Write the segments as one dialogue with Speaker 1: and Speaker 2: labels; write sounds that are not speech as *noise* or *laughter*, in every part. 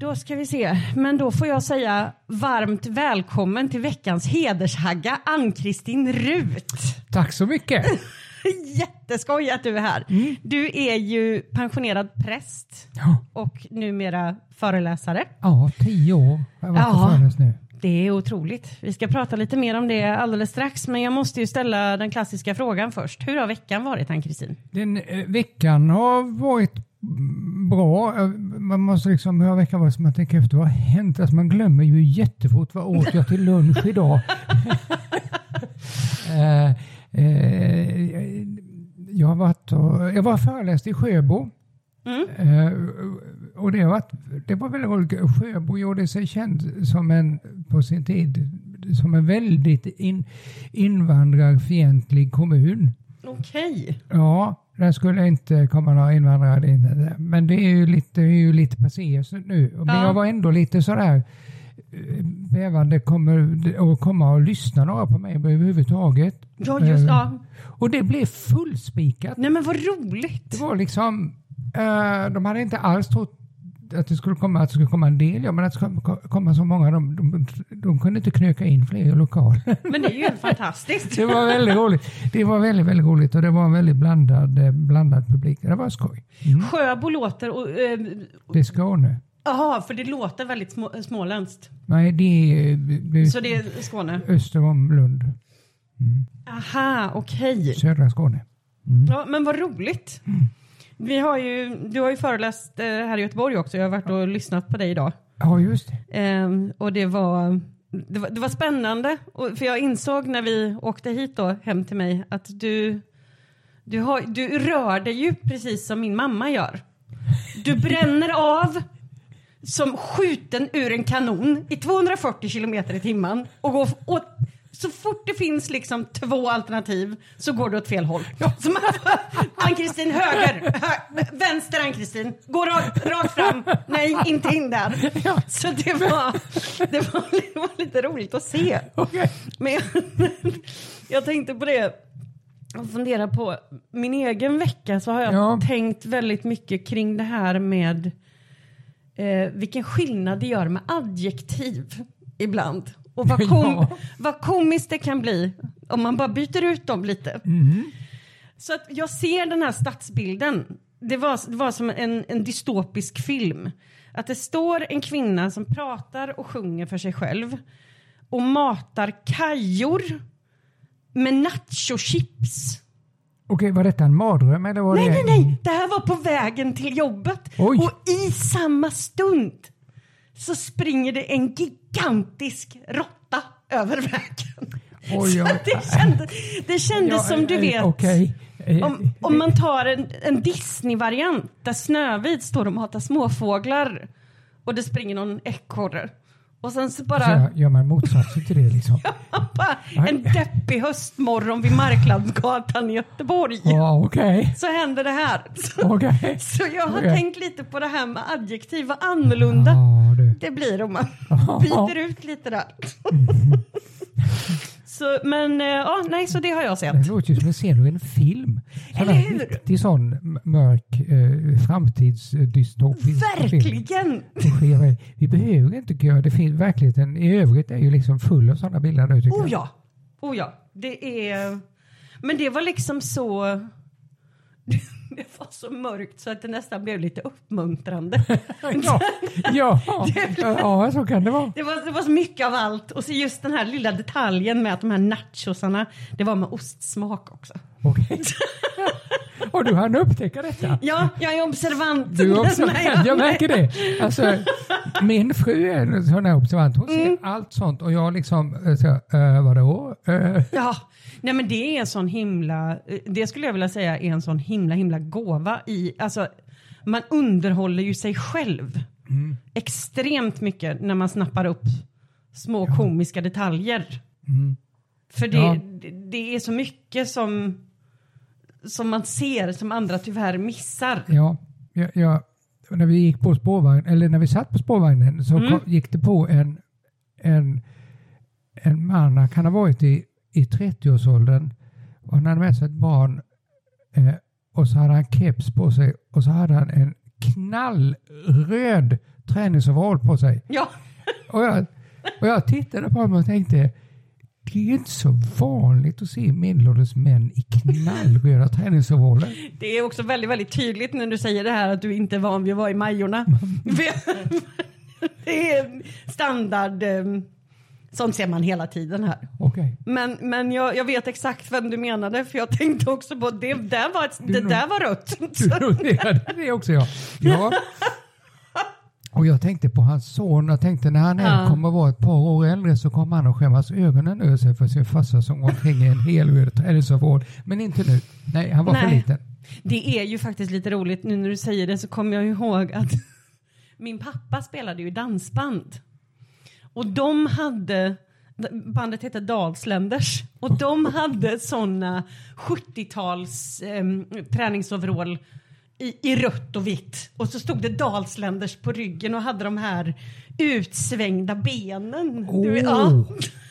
Speaker 1: Då ska vi se. Men då får jag säga varmt välkommen till veckans hedershagga Ann-Kristin Rut.
Speaker 2: Tack så mycket. *laughs*
Speaker 1: Jätteskoj att du är här. Du är ju pensionerad präst
Speaker 2: Ja,
Speaker 1: och numera föreläsare.
Speaker 2: ja tio år har jag varit
Speaker 1: Ja.
Speaker 2: på föreläs nu.
Speaker 1: Det är otroligt. Vi ska prata lite mer om det alldeles strax, men jag måste ju ställa den klassiska frågan först. Hur har veckan varit, Ann-Kristin?
Speaker 2: Den eh, veckan har varit mm, bra. Man måste liksom, hur har veckan varit? Så man tänker efter, vad har hänt? Alltså man glömmer ju jättefort. Vad åt jag till lunch idag? *laughs* eh, eh, jag har varit och, jag var föreläst i Sjöbo. Eh, och det, har varit, det var väldigt roligt. Sjöbo gjorde sig känd som en, på sin tid, som en väldigt in, invandrarfientlig kommun.
Speaker 1: Okej.
Speaker 2: Ja, där skulle inte komma några invandrare in. Men det är ju lite, är ju lite passé nu. Men
Speaker 1: Ja.
Speaker 2: jag var ändå lite sådär eh, bävande, kommer att komma och lyssna några på mig överhuvudtaget?
Speaker 1: Ja, just
Speaker 2: Eh,
Speaker 1: ja.
Speaker 2: Och det blev fullspikat.
Speaker 1: Nej men vad roligt.
Speaker 2: Det var liksom, eh, de hade inte alls trott att det skulle komma, att det skulle komma en del, ja, men att det skulle ko- komma så många, de, de, de kunde inte knöka in fler lokaler. *laughs*
Speaker 1: Men det är ju helt fantastiskt.
Speaker 2: Det var väldigt roligt. Det var väldigt, väldigt roligt och det var en väldigt blandad, eh, blandad publik. Det var skoj. Mm.
Speaker 1: Sjöbo låter... och, eh,
Speaker 2: Det är Skåne.
Speaker 1: Jaha, för det låter väldigt små, småländskt.
Speaker 2: Nej, det är, det är
Speaker 1: Så det är Skåne?
Speaker 2: öster om Lund.
Speaker 1: Aha, okej.
Speaker 2: Södra Skåne.
Speaker 1: Ja, men vad roligt. Vi har ju, du har ju föreläst eh, här i Göteborg också. Jag har varit och lyssnat på dig idag.
Speaker 2: Ja, just det.
Speaker 1: Ehm, och det var, det var, det var spännande. Och, för jag insåg när vi åkte hit då, hem till mig, att du, du, har, du rör dig ju precis som min mamma gör. Du bränner av som skjuten ur en kanon i 240 kilometer i timmen och går åt, så fort det finns liksom två alternativ så går du åt fel håll. Ann-Kristin höger, hö, vänster Ann-Kristin, gå rakt, rakt fram, nej inte in där. Så det var, det, var, det var lite roligt att se. Men jag, jag tänkte på det och fundera på min egen vecka så har jag
Speaker 2: Ja.
Speaker 1: tänkt väldigt mycket kring det här med eh, vilken skillnad det gör med adjektiv ibland. Och vad, *laughs* kom,
Speaker 2: Ja.
Speaker 1: vad komiskt det kan bli om man bara byter ut dem lite. Så att jag ser den här stadsbilden. Det var, det var som en, en dystopisk film. Att det står en kvinna som pratar och sjunger för sig själv och matar kajor med nachochips.
Speaker 2: Okej, var detta en mardröm eller var
Speaker 1: Nej,
Speaker 2: det...
Speaker 1: nej, nej! Det här var på vägen till jobbet.
Speaker 2: Oj.
Speaker 1: Och i samma stund så springer det en gigantisk råtta över vägen.
Speaker 2: Oj, *laughs*
Speaker 1: så det kändes, det kändes
Speaker 2: Ja,
Speaker 1: som du
Speaker 2: eh,
Speaker 1: vet.
Speaker 2: Okej. Eh,
Speaker 1: Om, om man tar en, en Disney-variant där Snövit står och matar småfåglar och det springer någon ekorre. Och sen så bara,
Speaker 2: jag- gör man motsatsen till det liksom? *laughs*
Speaker 1: en deppig höstmorgon vid Marklandsgatan i Göteborg.
Speaker 2: Ja, okej.
Speaker 1: Så händer det här. *laughs* Så,
Speaker 2: Okej.
Speaker 1: så jag har
Speaker 2: Okej.
Speaker 1: tänkt lite på det här med adjektiv, vad annorlunda
Speaker 2: du.
Speaker 1: det blir om man byter ut lite där. *laughs* Så, men eh, ja, nej, så det har jag
Speaker 2: Det
Speaker 1: sett.
Speaker 2: låter ju som en scen ur en film. Sån
Speaker 1: Eller hur?
Speaker 2: Riktig sån mörk eh, framtidsdystopisk film.
Speaker 1: Verkligen!
Speaker 2: Det sker- Vi behöver inte göra det. Finns, verkligheten i övrigt är ju liksom full av sådana bilder nu tycker
Speaker 1: Oh
Speaker 2: jag.
Speaker 1: ja, oh ja. Det är... Men det var liksom så... Det var så mörkt så att det nästan blev lite uppmuntrande. *laughs*
Speaker 2: Ja, ja, ja, så kan det vara.
Speaker 1: Det var, det var så mycket av allt. Och så just den här lilla detaljen med att de här nachosarna, det var med ostsmak också.
Speaker 2: Okej. *laughs* Och du hann upptäcka detta?
Speaker 1: Ja, jag är observant.
Speaker 2: Du är *laughs* observant,
Speaker 1: Nej,
Speaker 2: jag märker det. Alltså, min fru är en sån här observant. Hon ser
Speaker 1: Mm.
Speaker 2: allt sånt och jag liksom, eh, så, äh, vadå? Uh,
Speaker 1: Ja, nej men det är en sån himla, eh, det skulle jag vilja säga är en sån himla himla gåva i, alltså man underhåller ju sig själv extremt mycket när man snappar upp små komiska detaljer. För det,
Speaker 2: Ja.
Speaker 1: det, det är så mycket som, som man ser som andra tyvärr missar.
Speaker 2: ja, jag, jag, när vi gick på spårvagn, eller när vi satt på spårvagnen så
Speaker 1: Mm.
Speaker 2: gick det på en, en, en man, han kan ha varit i, i 30-årsåldern och han hade med sig ett barn eh, och så hade han keps på sig och så hade han en knallröd träningsoverall på sig.
Speaker 1: Ja,
Speaker 2: Och jag, och jag tittade på honom och tänkte, det är inte så vanligt att se medelålders män i knallröda träningsoveraller.
Speaker 1: det är också väldigt, väldigt tydligt när du säger det här att du inte är van vid att vara i Majorna. *laughs* det är standard, eh, sånt ser man hela tiden här.
Speaker 2: Okej.
Speaker 1: Men, men jag, jag vet exakt vem du menade för jag tänkte också på det där var, ett, det där var rött.
Speaker 2: Du noterade det också ja. ja. *laughs* Och jag tänkte på hans son. Jag tänkte när han
Speaker 1: Ja.
Speaker 2: kommer att vara ett par år äldre så kommer han att skämmas ögonen över sig för sin farsa som går omkring i en helröd träningsoverall. Men inte nu. Nej, han var för
Speaker 1: Nej.
Speaker 2: liten.
Speaker 1: Det är ju faktiskt lite roligt nu när du säger det så kommer jag ihåg att *laughs* min pappa spelade ju dansband. Och de hade, bandet hette Dalsländers och de hade sådana 70-tals eh, träningsoverall i, i rött och vitt. Och så stod det Dalsländers på ryggen och hade de här utsvängda benen.
Speaker 2: Åh,
Speaker 1: vet, ja.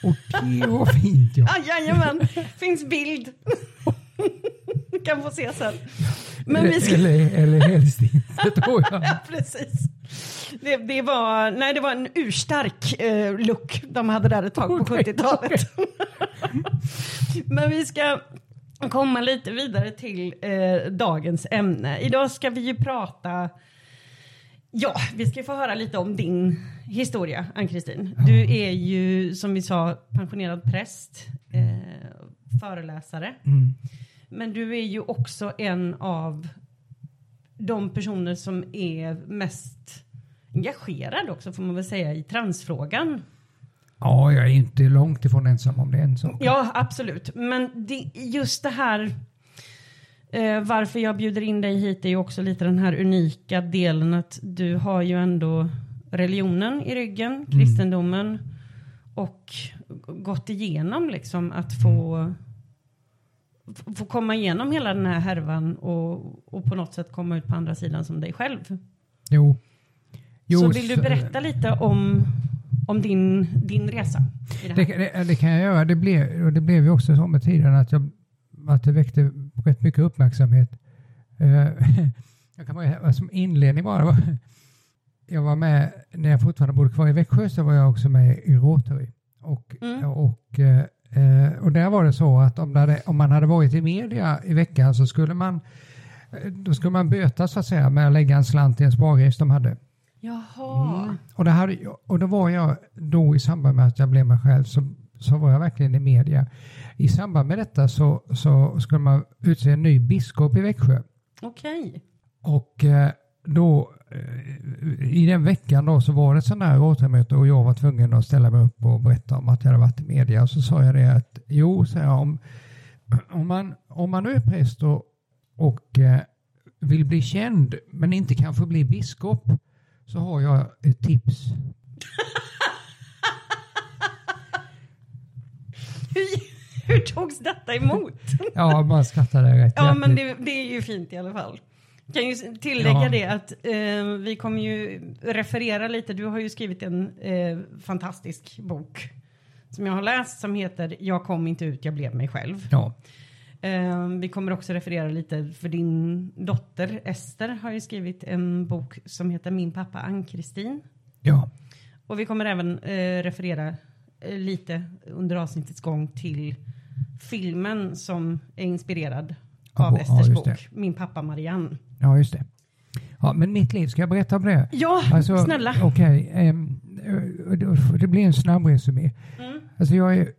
Speaker 2: okej vad fint ja. *laughs*
Speaker 1: Ah, jajamän, finns bild. Du *laughs* kan få se sen. Men vi ska...
Speaker 2: Eller, eller helst inte *laughs* tror jag.
Speaker 1: Ja, precis. Det, det, var, nej, det var en urstark eh, look de hade där ett tag på
Speaker 2: Okej,
Speaker 1: 70-talet. Men vi ska komma lite vidare till eh, dagens ämne. Idag ska vi ju prata Ja, vi ska få höra lite om din historia, Ann-Kristin. Du är ju, som vi sa, pensionerad präst, eh, föreläsare.
Speaker 2: Mm.
Speaker 1: Men du är ju också en av de personer som är mest engagerad också, får man väl säga, i transfrågan.
Speaker 2: Ja, jag är inte långt ifrån ensam om det en sak.
Speaker 1: Ja, absolut. Men det, just det här eh, varför jag bjuder in dig hit är ju också lite den här unika delen att du har ju ändå religionen i ryggen, kristendomen och gått igenom liksom att få f- få komma igenom hela den här härvan och, och på något sätt komma ut på andra sidan som dig själv.
Speaker 2: Jo. Jo,
Speaker 1: så vill du berätta lite om, om din, din resa? Det
Speaker 2: Det, det, det kan jag göra. Det blev, och det blev ju också så med tiden att, jag, att det väckte rätt mycket uppmärksamhet. Eh, *laughs* jag kan bara, som inledning bara. Jag var med, när jag fortfarande bodde kvar i Växjö, så var jag också med i Rotary. Och,
Speaker 1: Mm.
Speaker 2: och, eh, och där var det så att om, hade, om man hade varit i media i veckan så skulle man då skulle man böta så att säga med att lägga en slant i en spargris de hade.
Speaker 1: Jaha.
Speaker 2: Och, det jag- och då var jag då i samband med att jag blev mig själv så, så var jag verkligen i media. I samband med detta så, så skulle man utse en ny biskop i Växjö.
Speaker 1: Okej.
Speaker 2: Och eh, då eh, i den veckan då så var det ett sånt här återmöte och jag var tvungen att ställa mig upp och berätta om att jag hade varit i media. Och så sa jag det att jo, sa jag, om, om, man, om man nu är präst och, och eh, vill bli känd men inte kan få bli biskop så har jag ett tips. *laughs*
Speaker 1: Hur, togs detta emot?
Speaker 2: Ja, man skrattade rätt
Speaker 1: Ja, men det, det är ju fint i alla fall. Kan ju tillägga
Speaker 2: Ja.
Speaker 1: det att eh, vi kommer ju referera lite. Du har ju skrivit en eh, fantastisk bok som jag har läst som heter Jag kom inte ut, jag blev mig själv.
Speaker 2: Ja,
Speaker 1: vi kommer också referera lite för din dotter Ester har ju skrivit en bok som heter Min pappa Ann-Kristin.
Speaker 2: ja,
Speaker 1: Och vi kommer även eh, referera eh, lite under avsnittets gång till filmen som är inspirerad
Speaker 2: Ja,
Speaker 1: av
Speaker 2: ja,
Speaker 1: Esters
Speaker 2: just
Speaker 1: bok. Min pappa Marianne.
Speaker 2: ja, just det. Ja, men mitt liv, ska jag berätta om det?
Speaker 1: Ja,
Speaker 2: Alltså,
Speaker 1: snälla.
Speaker 2: Okej, ehm, eh, det- det blir en snabb resumé.
Speaker 1: Mm.
Speaker 2: Alltså jag, är,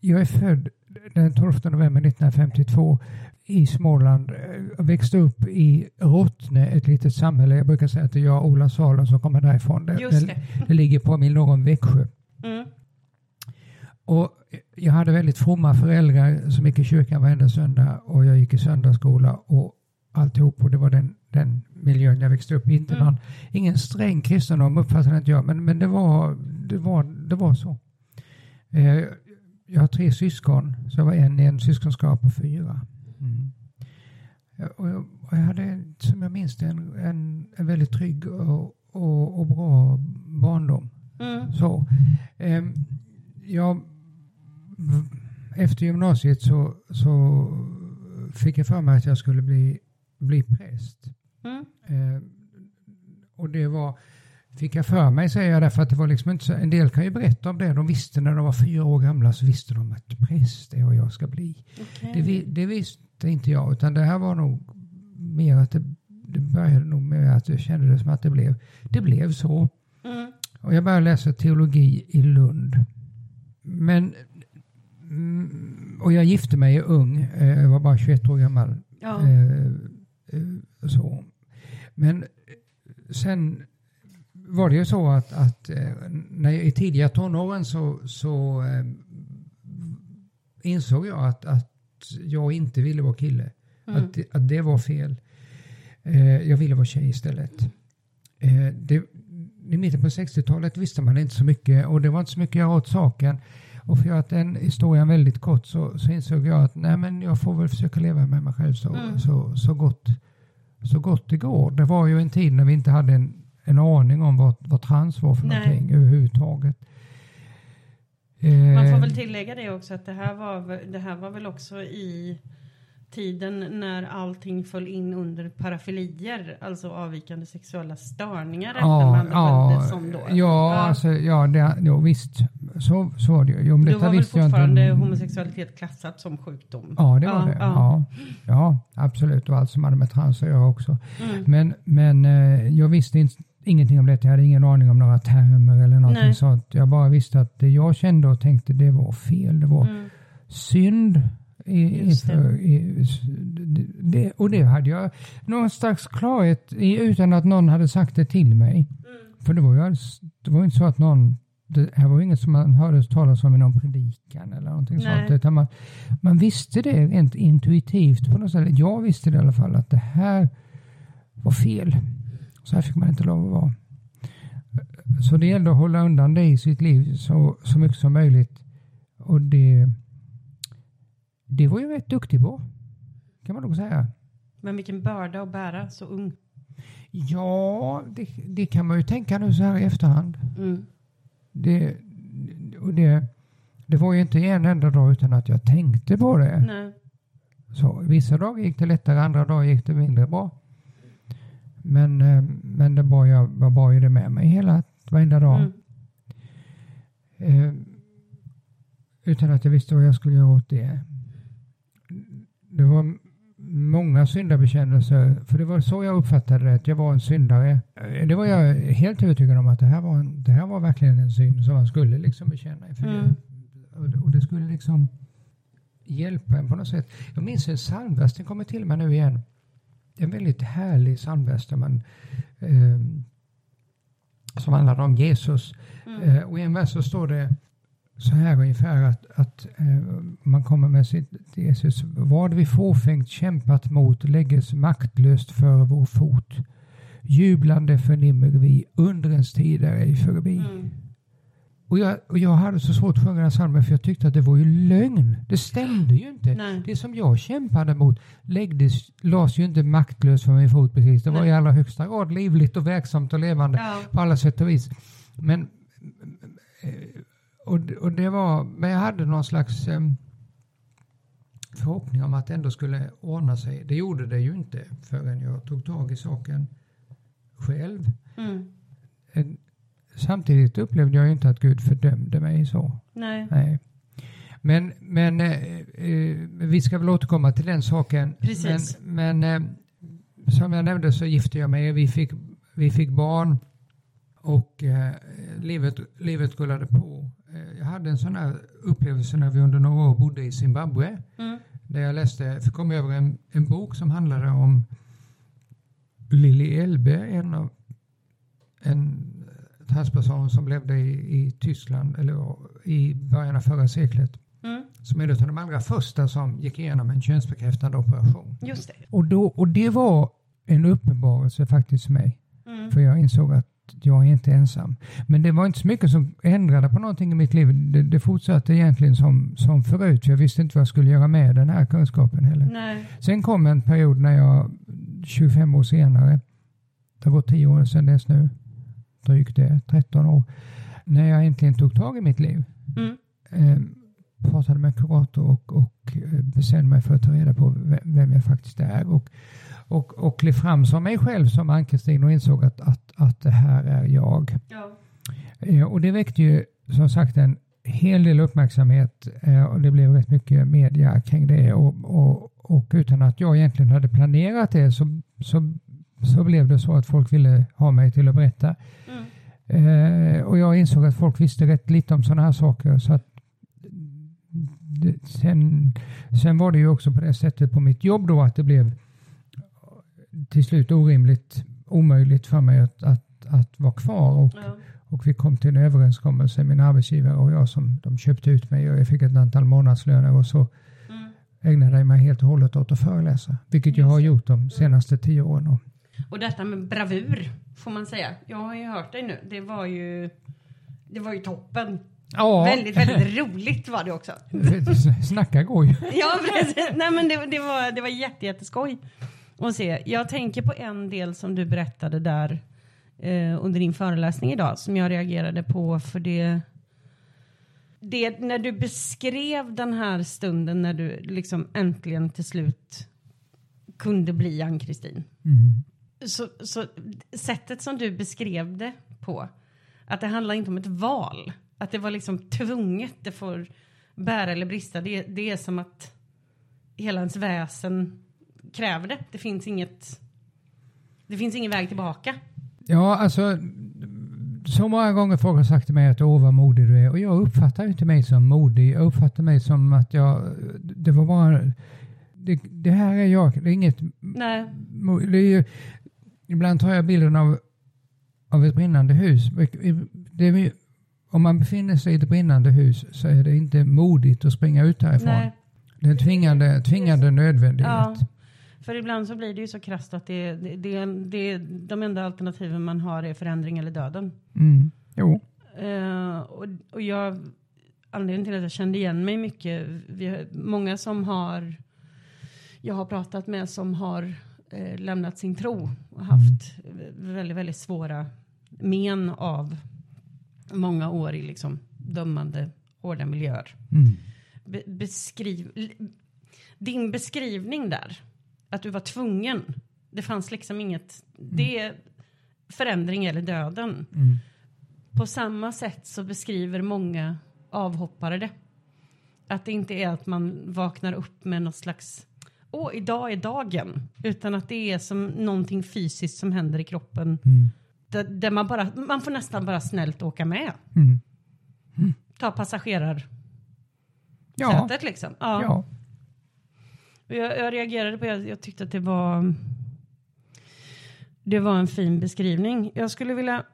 Speaker 2: jag är född den 12 november 1952 i Småland. Jag växte upp i Rottne, ett litet samhälle. Jag brukar säga att det är jag och Ola Salen som kommer därifrån. Det, det,
Speaker 1: det.
Speaker 2: det ligger på mil norr om Växjö.
Speaker 1: Mm.
Speaker 2: Och jag hade väldigt fromma föräldrar som gick i kyrkan varenda söndag och jag gick i söndagsskola och alltihop. Och det var den, den miljön jag växte upp i. Inte
Speaker 1: Mm.
Speaker 2: någon, ingen sträng kristendom uppfattade inte jag, men, men det, var, det, var, det var så. Eh, jag har tre syskon, så jag var en i en syskonskap på fyra. Mm. Och jag, och jag hade, som jag minns det, en, en, en väldigt trygg och, och, och bra barndom.
Speaker 1: Mm.
Speaker 2: Så, ehm, jag, efter gymnasiet så, så fick jag för mig att jag skulle bli, bli präst.
Speaker 1: Mm.
Speaker 2: Ehm, och det var fick jag för mig säger jag därför att det var liksom inte så, en del kan ju berätta om det. De visste när de var fyra år gamla så visste de att präst är vad jag ska bli.
Speaker 1: Okej.
Speaker 2: Det, vi- det visste inte jag utan det här var nog mer att det, det började nog med att jag kände det som att det blev, det blev så.
Speaker 1: Mm.
Speaker 2: Och jag började läsa teologi i Lund. Men, och jag gifte mig ung, eh, jag var bara 21 år gammal.
Speaker 1: Ja.
Speaker 2: Eh, eh, så. Men sen var det ju så att, att eh, när jag, i tidiga tonåren så, så eh, insåg jag att, att jag inte ville vara kille.
Speaker 1: Mm.
Speaker 2: Att, att det var fel. Eh, jag ville vara tjej istället. Eh, det, I mitten på 60-talet visste man inte så mycket och det var inte så mycket göra åt saken. Och för att den historien väldigt kort så, så insåg jag att nej, men jag får väl försöka leva med mig själv så,
Speaker 1: Mm.
Speaker 2: så, så, gott, så gott det går. Det var ju en tid när vi inte hade en, en aning om vad, vad trans var för
Speaker 1: Nej.
Speaker 2: någonting överhuvudtaget.
Speaker 1: Man får
Speaker 2: Eh,
Speaker 1: väl tillägga det också att det här var, det här var väl också i tiden när allting föll in under parafilier, alltså avvikande sexuella störningar man
Speaker 2: ja, ja,
Speaker 1: det som då?
Speaker 2: ja, Alltså, ja, det, jo, visst. Så, så var det ju. Jo,
Speaker 1: då var väl
Speaker 2: jag inte.
Speaker 1: fortfarande homosexualitet klassat som sjukdom?
Speaker 2: Ja, det var
Speaker 1: Ja,
Speaker 2: det.
Speaker 1: ja.
Speaker 2: Ja. Ja. absolut. Och allt som hade med trans att göra också.
Speaker 1: Mm.
Speaker 2: Men, men eh, jag visste inte, ingenting om det. Jag hade ingen aning om några termer eller någonting
Speaker 1: Nej.
Speaker 2: sånt. Jag bara visste att det jag kände och tänkte det var fel. Det var
Speaker 1: Mm.
Speaker 2: synd. I, inför, i, det, och det hade jag någon slags klarhet i utan att någon hade sagt det till mig.
Speaker 1: Mm.
Speaker 2: För det var ju det var inte så att någon det här var ju inget som man hörde talas om i någon predikan eller någonting
Speaker 1: Nej.
Speaker 2: sånt. Utan man, man visste det rent intuitivt på något sätt. Jag visste det i alla fall att det här var fel. Så här fick man inte lov att vara. Så det gällde att hålla undan det i sitt liv så, så mycket som möjligt. Och det, det var jag rätt duktig på. Kan man nog säga.
Speaker 1: Men vilken börda att bära så ung.
Speaker 2: Ja, det, det kan man ju tänka nu så här i efterhand.
Speaker 1: Mm.
Speaker 2: Det, och det, det var ju inte en enda dag utan att jag tänkte på det.
Speaker 1: Nej.
Speaker 2: Så, vissa dagar gick det lättare, andra dagar gick det mindre bra. Men, eh, men det bar jag, jag bar ju det med mig hela, varenda dag.
Speaker 1: Mm.
Speaker 2: Eh, utan att jag visste vad jag skulle göra åt det. Det var många syndabekännelser, för det var så jag uppfattade det, att jag var en syndare. Eh, Det var jag helt övertygad om att det här var, en, det här var verkligen en synd som man skulle liksom bekänna inför
Speaker 1: Mm.
Speaker 2: Gud. Och det skulle liksom hjälpa en på något sätt. Jag minns en psalmvers, den kommer till mig nu igen. En väldigt härlig psalmvers där man eh, som handlar om Jesus.
Speaker 1: Mm.
Speaker 2: Eh, och i en vers så står det så här ungefär att, att eh, man kommer med sitt Jesus. Vad vi fåfängt kämpat mot lägges maktlöst för vår fot. Jublande förnimmer vi undrens tid är förbi.
Speaker 1: Mm.
Speaker 2: Och jag, och jag hade så svårt att sjunga den psalmen för jag tyckte att det var ju lögn. Det stämde ju inte.
Speaker 1: Nej.
Speaker 2: Det som jag kämpade mot läggdes, lades ju inte maktlöst för min fot precis. Det var
Speaker 1: Nej.
Speaker 2: i allra högsta grad livligt och verksamt och levande
Speaker 1: Ja.
Speaker 2: på alla sätt och vis. Men, eh, och, och det var, men jag hade någon slags eh, förhoppning om att det ändå skulle ordna sig. Det gjorde det ju inte förrän jag tog tag i saken själv.
Speaker 1: Mm.
Speaker 2: En- Samtidigt upplevde jag inte att Gud fördömde mig så.
Speaker 1: Nej.
Speaker 2: Nej. Men, men eh, eh, vi ska väl återkomma till den saken.
Speaker 1: Precis.
Speaker 2: Men, men eh, som jag nämnde så gifte jag mig. Vi fick, vi fick barn och eh, livet, livet rullade på. Eh, jag hade en sån här upplevelse när vi under några år bodde i Zimbabwe.
Speaker 1: Mm.
Speaker 2: Där jag läste, kom över en, en bok som handlade om Lili Elbe, en av en transperson som levde i, i Tyskland eller i början av förra seklet.
Speaker 1: Mm.
Speaker 2: Som är en av de allra första som gick igenom en könsbekräftande operation.
Speaker 1: Just det.
Speaker 2: Och, då, och det var en uppenbarelse faktiskt för mig.
Speaker 1: Mm.
Speaker 2: För jag insåg att jag är inte ensam. Men det var inte så mycket som ändrade på någonting i mitt liv. Det, det fortsatte egentligen som, som förut. För jag visste inte vad jag skulle göra med den här kunskapen heller.
Speaker 1: Nej.
Speaker 2: Sen kom en period när jag 25 år senare, det var 10 år sedan dess nu, drygt det, 13 år, när jag äntligen tog tag i mitt liv.
Speaker 1: Mm.
Speaker 2: Eh, pratade med kurator och, och eh, bestämde mig för att ta reda på vem jag faktiskt är. Och, och, och klev fram som mig själv som Ann-Kristin och insåg att, att, att det här är jag. Ja. Eh, och det väckte ju som sagt en hel del uppmärksamhet eh, och det blev rätt mycket media kring det och, och, och utan att jag egentligen hade planerat det så, så, så blev det så att folk ville ha mig till att berätta. Mm. Eh, och jag insåg att folk visste rätt lite om sådana här saker så att det, sen, sen var det ju också på det sättet på mitt jobb då att det blev till slut orimligt omöjligt för mig att, att, att vara kvar. Och, ja. och vi kom till en överenskommelse, min arbetsgivare och jag, som de köpte ut mig och jag fick ett antal månadslöner och så mm. ägnade jag mig helt och hållet åt att föreläsa, vilket jag har gjort de senaste tio åren.
Speaker 1: Och detta med bravur, får man säga. Jag har ju hört dig nu. Det var ju, det var ju toppen. Ja. Väldigt, väldigt roligt var det också. *laughs*
Speaker 2: Snacka går ju. *laughs*
Speaker 1: ja, precis. Nej, men det, det, var, det var jätte, jätteskoj att se. Jag tänker på en del som du berättade där eh, under din föreläsning idag som jag reagerade på för det det, när du beskrev den här stunden när du liksom äntligen till slut kunde bli Ann-Kristin. Mm. Så, så sättet som du beskrev det på, att det handlar inte om ett val, att det var liksom tvunget, det får bära eller brista, det, det är som att hela ens väsen kräver det. Det finns inget, det finns ingen väg tillbaka.
Speaker 2: Ja, alltså så många gånger folk har sagt till mig att åh vad modig du är och jag uppfattar inte mig som modig. Jag uppfattar mig som att jag, det var bara, det, det här är jag, det är inget, Nej. Det är ju, ibland tar jag bilden av, av ett brinnande hus. Det om man befinner sig i ett brinnande hus så är det inte modigt att springa ut härifrån. Nej. Det är en tvingande, tvingande nödvändighet. Ja.
Speaker 1: För ibland så blir det ju så krasst att det, det, det, det, de enda alternativen man har är förändring eller döden.
Speaker 2: Mm. Jo.
Speaker 1: Uh, och, och jag, anledningen till att jag kände igen mig mycket, vi många som har, jag har pratat med som har eh, lämnat sin tro haft mm. väldigt, väldigt svåra men av många år i liksom dömande, hårda miljöer. Mm. Be beskriv, din beskrivning där, att du var tvungen. Det fanns liksom inget, mm. det är förändring eller döden. Mm. På samma sätt så beskriver många avhoppare det. Att det inte är att man vaknar upp med något slags åh, idag är dagen. Utan att det är som någonting fysiskt som händer i kroppen. Mm. Där, där, man, bara, man får nästan bara snällt åka med. Mm. Mm. Ta passagerar ja. sätet liksom. Ja. ja. Jag, jag, reagerade på jag, jag tyckte att det var det var en fin beskrivning. Jag skulle vilja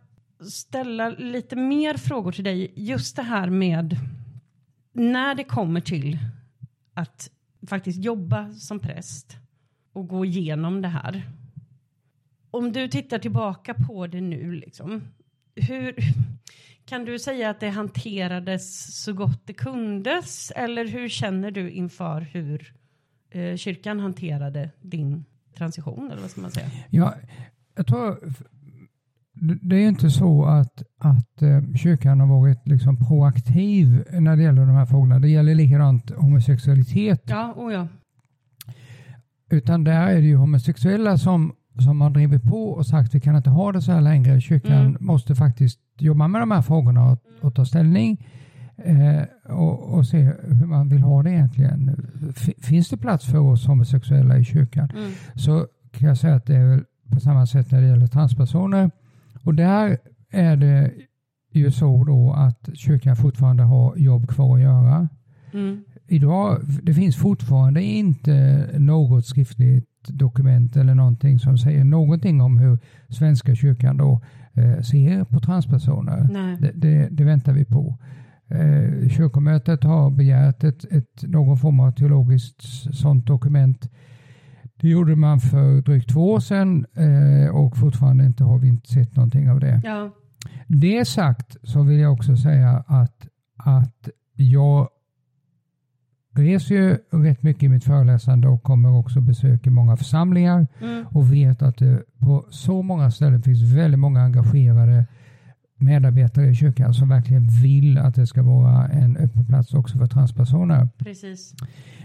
Speaker 1: ställa lite mer frågor till dig. Just det här med när det kommer till att faktiskt jobba som präst och gå igenom det här. Om du tittar tillbaka på det nu, liksom, hur kan du säga att det hanterades så gott det kundes? Eller hur känner du inför hur eh, kyrkan hanterade din transition? Eller vad ska man säga?
Speaker 2: Ja, jag tror det är inte så att, att eh, kyrkan har varit liksom proaktiv när det gäller de här frågorna. Det gäller likadant homosexualitet.
Speaker 1: Ja, oh ja.
Speaker 2: Utan där är det ju homosexuella som, som har drivit på och sagt att vi kan inte ha det så här längre. Kyrkan mm. måste faktiskt jobba med de här frågorna och, och ta ställning eh, och, och, se hur man vill ha det egentligen. Finns det plats för oss homosexuella i kyrkan? Mm. Så kan jag säga att det är på samma sätt när det gäller transpersoner. Och där är det ju så då att kyrkan fortfarande har jobb kvar att göra. Mm. Idag, det finns fortfarande inte något skriftligt dokument eller någonting som säger någonting om hur Svenska kyrkan då eh, ser på transpersoner. Det, det, det, väntar vi på. Eh, kyrkomötet har begärt ett, ett, någon form av teologiskt sådant dokument det gjorde man för drygt två år sedan eh, och fortfarande inte har vi inte sett någonting av det. Ja. Det sagt så vill jag också säga att, att jag reser ju rätt mycket i mitt föreläsande och kommer också besöka många församlingar mm. och vet att det på så många ställen finns väldigt många engagerade medarbetare i kyrkan som verkligen vill att det ska vara en öppen plats också för transpersoner.
Speaker 1: Precis.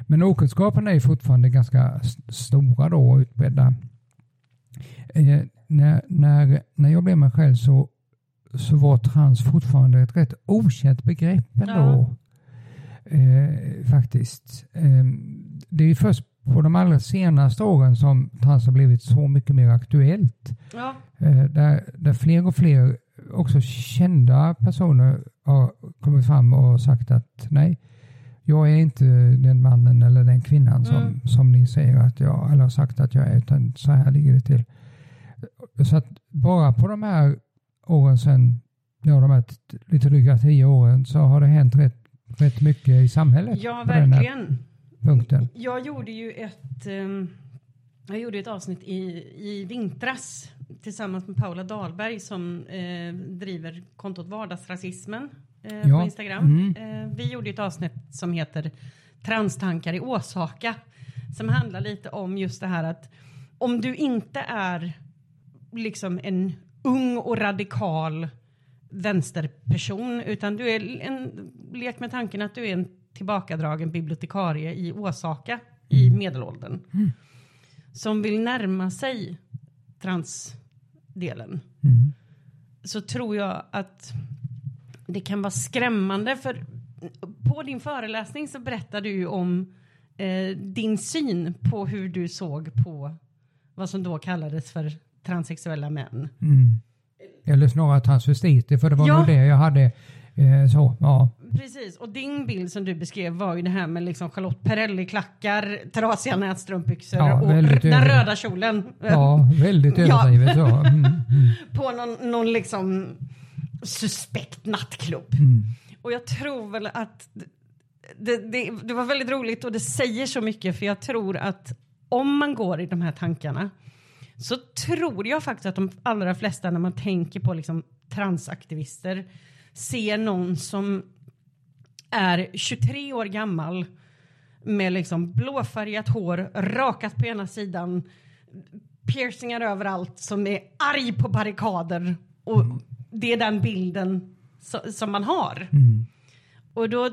Speaker 2: Men okunskapen är fortfarande ganska stora då och utbredda. Eh, när, när, när jag blev mig själv så, så var trans fortfarande ett rätt okänt begrepp ändå. Ja. Eh, faktiskt. Eh, det är först på de allra senaste åren som trans har blivit så mycket mer aktuellt. Ja. Eh, där, där fler och fler också kända personer har kommit fram och sagt att nej, jag är inte den mannen eller den kvinnan som, mm. som ni säger att jag, eller har sagt att jag är, utan så här ligger det till. Så att bara på de här åren sedan, ja, de här lite dryga tio åren, så har det hänt rätt, rätt mycket i samhället.
Speaker 1: Ja, verkligen.
Speaker 2: Punkten.
Speaker 1: Jag gjorde ju ett, um, jag gjorde ett avsnitt i, i vintras tillsammans med Paula Dahlberg som eh, driver kontot Vardagsrasismen eh, ja. på Instagram. Mm. Eh, vi gjorde ett avsnitt som heter Transtankar i Åsaka som handlar lite om just det här att om du inte är liksom en ung och radikal vänsterperson utan du är en lek med tanken att du är en tillbakadragen bibliotekarie i Åsaka i mm. medelåldern mm. som vill närma sig transdelen mm. så tror jag att det kan vara skrämmande för på din föreläsning så berättar du ju om eh, din syn på hur du såg på vad som då kallades för transsexuella män. Mm.
Speaker 2: Eller snarare transvestiter, för det var ja. nog det jag hade. Eh, så, ja.
Speaker 1: Precis, och din bild som du beskrev var ju det här med liksom Charlotte Perrelli-klackar, trasiga nätstrumpbyxor ja, och den röda kjolen.
Speaker 2: Ja, väldigt överdrivet. *laughs* ja. Mm, mm. *laughs*
Speaker 1: På någon, någon liksom suspekt nattklubb. Mm. Och jag tror väl att det, det, det var väldigt roligt och det säger så mycket för jag tror att om man går i de här tankarna så tror jag faktiskt att de allra flesta när man tänker på liksom transaktivister ser någon som är 23 år gammal med liksom blåfärgat hår, rakat på ena sidan, piercingar överallt, som är arg på barrikader. Och mm. det är den bilden so som man har. Mm. Och då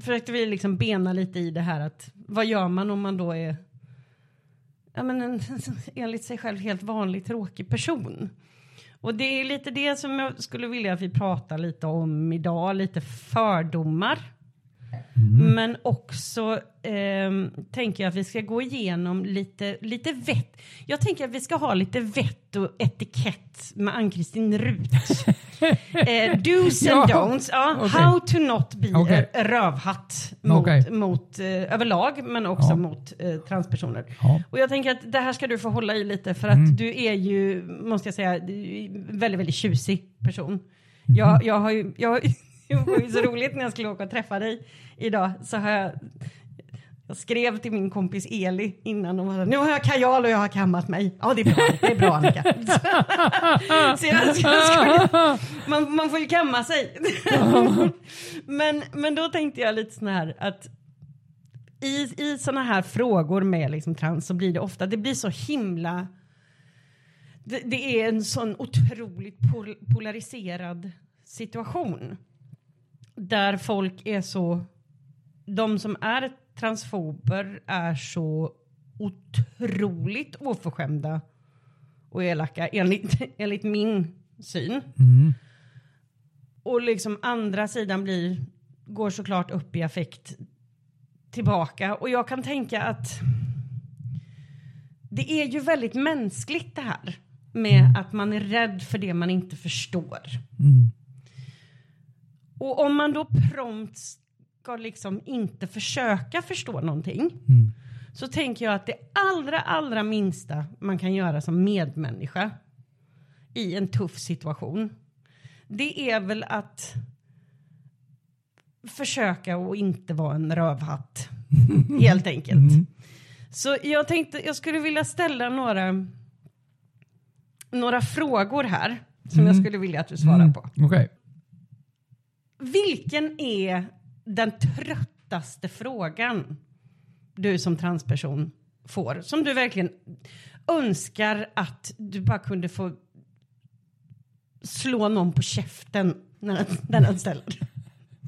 Speaker 1: försökte vi liksom bena lite i det här att vad gör man om man då är ja, men en, *laughs* enligt sig själv helt vanlig tråkig person. Och det är lite det som jag skulle vilja att vi pratar lite om idag, lite fördomar. Mm. Men också eh, tänker jag att vi ska gå igenom lite, lite vett. Jag tänker att vi ska ha lite vett och etikett med Ann-Kristin Rut. *laughs* eh, do's and ja. don'ts. Ja, okay. How to not be okay. rövhatt mot, okay. mot eh, överlag men också ja. mot eh, transpersoner. Ja. Och jag tänker att det här ska du få hålla i lite för att mm. du är ju, måste jag säga, väldigt, väldigt tjusig person. Mm. Jag, jag har ju, jag, det var ju så roligt när jag skulle åka och träffa dig idag så har jag jag skrev till min kompis Eli innan och sa nu har jag kajal och jag har kammat mig. Ja det är bra, det är bra Annika. *laughs* så jag, jag skulle, man, man får ju kamma sig. *laughs* men, men då tänkte jag lite sån här att i, i såna här frågor med liksom trans så blir det ofta, det blir så himla det, det är en sån otroligt pol polariserad situation där folk är så, de som är transfober är så otroligt oförskämda och elaka enligt, *laughs* enligt min syn. Mm. Och liksom andra sidan blir, går såklart upp i affekt tillbaka och jag kan tänka att det är ju väldigt mänskligt det här med att man är rädd för det man inte förstår. Mm. Och om man då prompt ska liksom inte försöka förstå någonting mm. så tänker jag att det allra, allra minsta man kan göra som medmänniska i en tuff situation det är väl att försöka och inte vara en rövhatt *laughs* helt enkelt. Mm. Så jag tänkte jag skulle vilja ställa några några frågor här som mm. jag skulle vilja att du svarar mm. på.
Speaker 2: Okay.
Speaker 1: Vilken är den tröttaste frågan du som transperson får? Som du verkligen önskar att du bara kunde få slå någon på käften när den, ställer.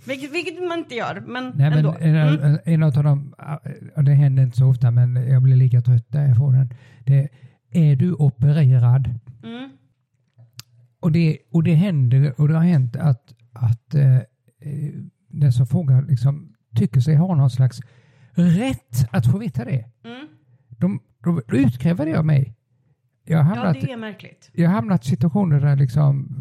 Speaker 1: Vilket, vilket man inte gör, men
Speaker 2: Nej, men
Speaker 1: ändå.
Speaker 2: en,
Speaker 1: Mm.
Speaker 2: en av dem, det händer inte så ofta, men jag blir lika trött när jag får den. Det, är du opererad?
Speaker 1: Mm.
Speaker 2: Och det, och det händer och det har hänt att, att eh, eh, den som frågar liksom, tycker sig ha någon slags rätt att få veta det.
Speaker 1: Mm.
Speaker 2: De, då utkräver det av mig. Jag har
Speaker 1: Ja,
Speaker 2: hamnat,
Speaker 1: det är märkligt.
Speaker 2: jag har hamnat i situationer där liksom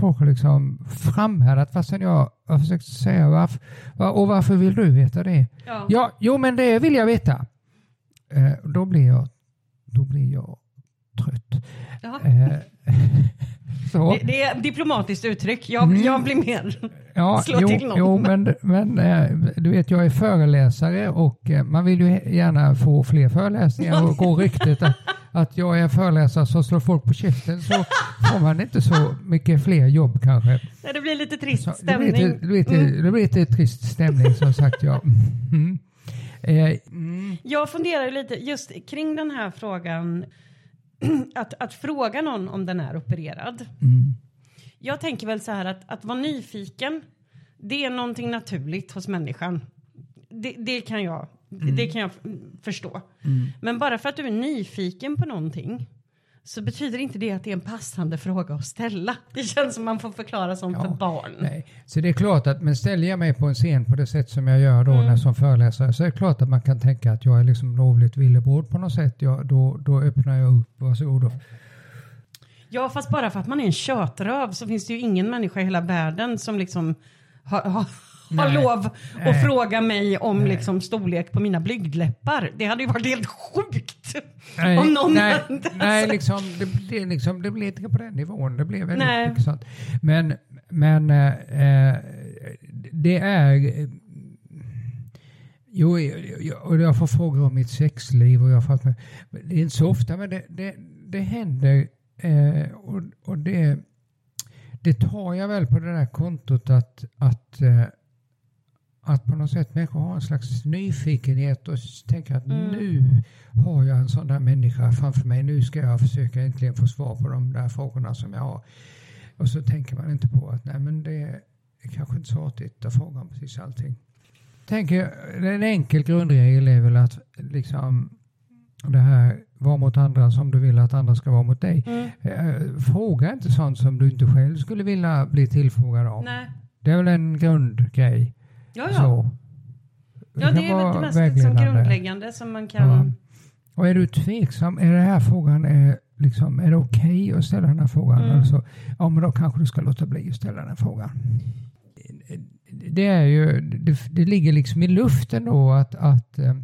Speaker 2: folk har liksom framhärdat fastän jag har försökt säga varför, va- och varför vill du veta det?
Speaker 1: Ja.
Speaker 2: Ja, jo men det vill jag veta. Eh, då blir jag, då blir jag trött.
Speaker 1: Ja.
Speaker 2: Eh, *laughs* *laughs* så.
Speaker 1: Det, det är diplomatiskt uttryck. Jag,
Speaker 2: Mm.
Speaker 1: jag blir mer... *laughs*
Speaker 2: Ja,
Speaker 1: slå
Speaker 2: jo,
Speaker 1: till någon.
Speaker 2: jo men, men eh, du vet jag är föreläsare och eh, man vill ju gärna få fler föreläsningar och går ryktet att, att jag är föreläsare som slår folk på käften så får man inte så mycket fler jobb kanske.
Speaker 1: Nej, det blir lite trist
Speaker 2: Så,
Speaker 1: stämning.
Speaker 2: lite, det, blir lite,
Speaker 1: Mm.
Speaker 2: det blir lite trist stämning som sagt ja. Mm. Eh, mm.
Speaker 1: Jag funderar lite just kring den här frågan. *clears throat* Att, att fråga någon om den är opererad.
Speaker 2: Mm.
Speaker 1: Jag tänker väl så här att, att vara nyfiken. Det är någonting naturligt hos människan. Det, det kan jag, det kan jag förstå. Men bara för att du är nyfiken på någonting så betyder inte det att det är en passande fråga att ställa. Det känns som man får förklara som för
Speaker 2: Ja,
Speaker 1: barn.
Speaker 2: Nej. Så det är klart att, men ställer jag mig på en scen på det sätt som jag gör då
Speaker 1: Mm.
Speaker 2: när som föreläsare så är det klart att man kan tänka att jag är liksom lovligt villebråd på något sätt. Jag, då, då öppnar jag upp, varsågod. och-
Speaker 1: Ja, fast bara för att man är en tjötröv så finns det ju ingen människa i hela världen som liksom har, har,
Speaker 2: Nej.
Speaker 1: lov att
Speaker 2: Nej.
Speaker 1: fråga mig om liksom storlek på mina blygdläppar. Det hade ju varit helt sjukt.
Speaker 2: Nej,
Speaker 1: om någon
Speaker 2: nej,
Speaker 1: hade-
Speaker 2: nej liksom, det, det, liksom, det blir inte på den nivån. Det blir väldigt
Speaker 1: Nej.
Speaker 2: mycket sånt. Men, men eh, eh, det är... eh, Jo, jag, jag får frågor om mitt sexliv och jag får, men det är inte så ofta men det, det, det händer eh, och, och det, det tar jag väl på det där kontot att, att, eh, att på något sätt människor har en slags nyfikenhet och tänker att
Speaker 1: Mm.
Speaker 2: nu har jag en sån där människa framför mig. Nu ska jag försöka äntligen få svar på de där frågorna som jag har. Och så tänker man inte på att nej men det är kanske inte så artigt att fråga om precis allting. Tänker, en enkel grundregel är väl att liksom det här var mot andra som du vill att andra ska vara mot dig.
Speaker 1: Mm.
Speaker 2: Eh, Fråga inte sånt som du inte själv skulle vilja bli tillfrågad om.
Speaker 1: Nej.
Speaker 2: Det är väl en grundgrej.
Speaker 1: Ja, ja.
Speaker 2: Så.
Speaker 1: ja,
Speaker 2: kan
Speaker 1: det är väl det mest liksom grundläggande som man kan...
Speaker 2: Ja. Och är du tveksam, är det här frågan, är, liksom, är det okej att ställa den här frågan?
Speaker 1: Mm.
Speaker 2: Alltså, ja, men då kanske du ska låta bli att ställa den frågan. Det är ju, det, det ligger liksom i luften då att, att eh,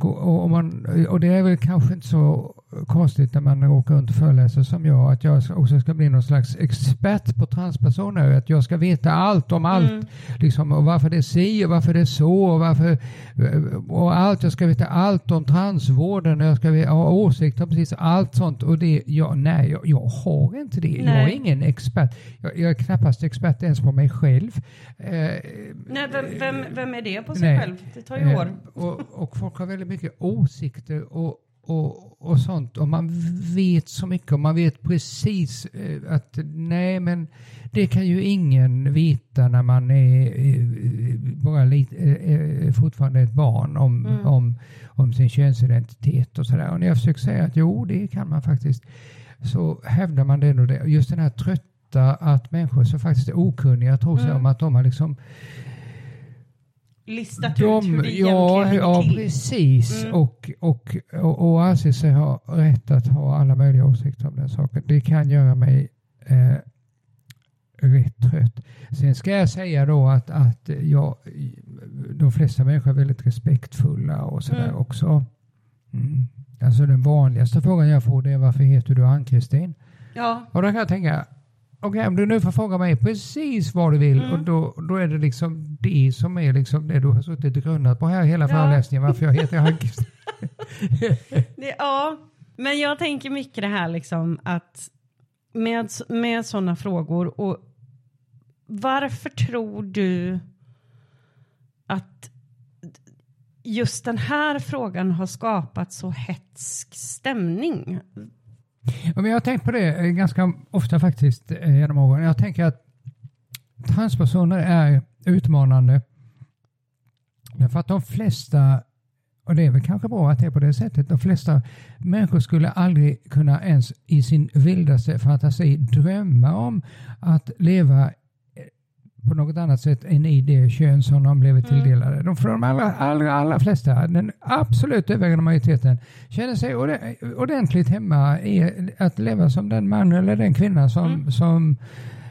Speaker 2: och, om man, och det är väl kanske inte så konstigt när man åker runt och föreläser som jag, att jag också ska bli någon slags expert på transpersoner, att jag ska veta allt om allt,
Speaker 1: Mm.
Speaker 2: liksom, och varför det är si och varför det är så och varför och allt, jag ska veta allt om transvården och jag ska ha åsikter om precis allt sånt och det, ja, nej, jag, jag har inte det. Jag är
Speaker 1: Nej.
Speaker 2: ingen expert. Jag, jag är knappast expert ens på mig själv. Eh,
Speaker 1: Nej, vem, vem, vem är det på sig
Speaker 2: Nej.
Speaker 1: själv? Det tar ju
Speaker 2: Eh,
Speaker 1: år.
Speaker 2: Och, och folk har väldigt mycket åsikter och, och, och sånt och man vet så mycket och man vet precis eh, att nej men det kan ju ingen veta när man är eh, bara lite, eh, fortfarande ett barn om,
Speaker 1: Mm.
Speaker 2: om, om sin könsidentitet och sådär. Och när jag försöker säga att jo det kan man faktiskt så hävdar man det det. Just den här trötta att människor som faktiskt är okunniga tror sig
Speaker 1: Mm.
Speaker 2: om att de har liksom
Speaker 1: Listat ut hur
Speaker 2: de,
Speaker 1: det
Speaker 2: ja,
Speaker 1: egentligen
Speaker 2: ja,
Speaker 1: till.
Speaker 2: precis.
Speaker 1: Mm.
Speaker 2: Och, och, och, och anser sig ha rätt att ha alla möjliga åsikter om den saken. Det kan göra mig eh, rätt trött. Sen ska jag säga då att, att jag, de flesta människor är väldigt respektfulla och sådär
Speaker 1: Mm.
Speaker 2: också. Mm. Alltså den vanligaste frågan jag får det är varför heter du Ann-Kristin?
Speaker 1: Ja,
Speaker 2: Och då kan jag tänka, okej om du nu får fråga mig precis vad du vill
Speaker 1: Mm.
Speaker 2: och då, då är det liksom det som är liksom det du har suttit och grunnat på här hela
Speaker 1: Ja.
Speaker 2: föreläsningen varför jag heter *laughs*
Speaker 1: det, ja, men jag tänker mycket det här liksom att med, med sådana frågor och varför tror du att just den här frågan har skapat så hetsk stämning?
Speaker 2: Men jag har tänkt på det eh, ganska ofta faktiskt eh, genom åren. Jag tänker att transpersoner är utmanande. Därför att de flesta, och det är väl kanske bra att det är på det sättet, de flesta människor skulle aldrig kunna ens i sin vildaste fantasi drömma om att leva på något annat sätt än i det kön som de blivit mm. tilldelade. De, för de allra, allra, allra flesta, den absolut övervägande majoriteten, känner sig ordentligt hemma i att leva som den man eller den kvinna som, mm. som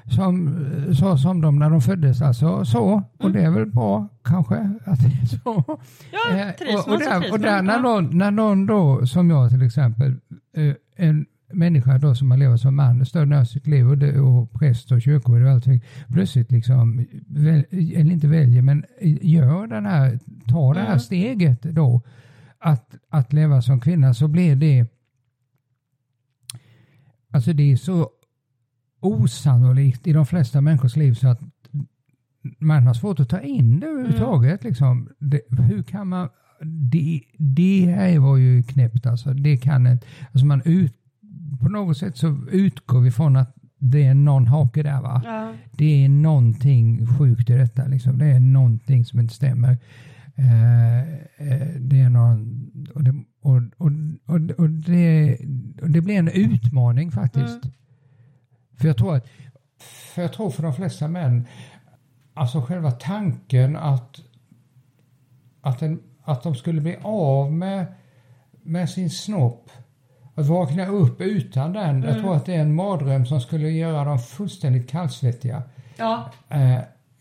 Speaker 2: som så som de när de föddes. Alltså så. Mm. Och det är väl bra kanske att det är så.
Speaker 1: Ja, eh, trivs
Speaker 2: och, och, där, och där när någon, när någon då, som jag till exempel, eh, en människa då som har levat som man större delen av sitt liv och, det, och präst och kyrkvärd och allting plötsligt liksom, väl, eller inte väljer men gör den här, tar det här mm. steget då att, att leva som kvinna så blir det Alltså det är så osannolikt i de flesta människors liv så att man har svårt att ta in det överhuvudtaget. Mm. Liksom. Det, hur kan man... Det, det här var ju knäppt alltså. Det kan inte... Alltså man ut, på något sätt så utgår vi från att det är någon hake där va. Ja. Det är någonting sjukt i detta liksom. Det är någonting som inte stämmer. Eh, eh det är någon... Och det, och, och, och, och det, och det blir en utmaning faktiskt. Mm. För jag tror att för jag tror för de flesta män, alltså själva tanken att, att, en, att de skulle bli av med, med sin snopp, att vakna upp utan den, mm. jag tror att det är en mardröm som skulle göra dem fullständigt kallsvettiga.
Speaker 1: Ja.
Speaker 2: Eh,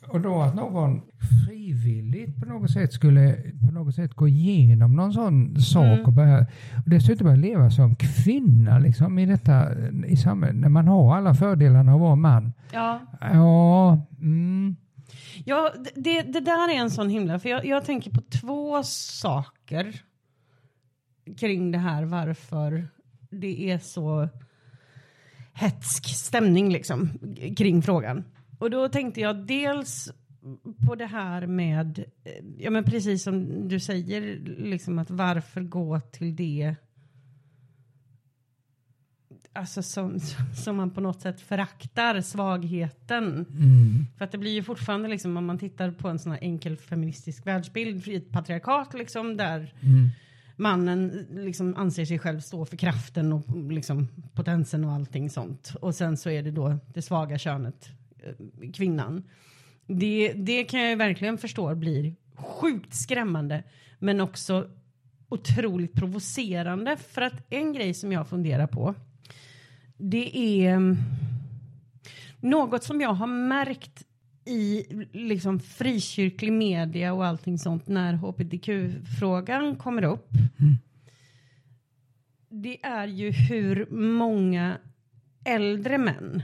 Speaker 2: och då att någon frivilligt på något sätt skulle på något sätt gå igenom någon sån sak mm. och, börja, och dessutom börja leva som kvinna liksom i detta i samhället, när man har alla fördelarna av att vara man.
Speaker 1: Ja.
Speaker 2: Ja, mm.
Speaker 1: ja det, det där är en sån himla, för jag, jag tänker på två saker kring det här varför det är så hetsk stämning liksom kring frågan. Och då tänkte jag dels på det här med, ja men precis som du säger, liksom att varför gå till det alltså som, som man på något sätt föraktar svagheten.
Speaker 2: Mm.
Speaker 1: För att det blir ju fortfarande liksom om man tittar på en sån här enkel feministisk världsbild i ett patriarkat liksom där mm mannen eh, liksom anser sig själv stå för kraften och mm, liksom potensen och allting sånt. Och sen så är det då det svaga könet eh, kvinnan. Det, det kan jag verkligen förstå blir sjukt skrämmande men också otroligt provocerande för att en grej som jag funderar på det är mm, något som jag har märkt i liksom frikyrklig media och allting sånt när hbtq-frågan kommer upp. Mm. Det är ju hur många äldre män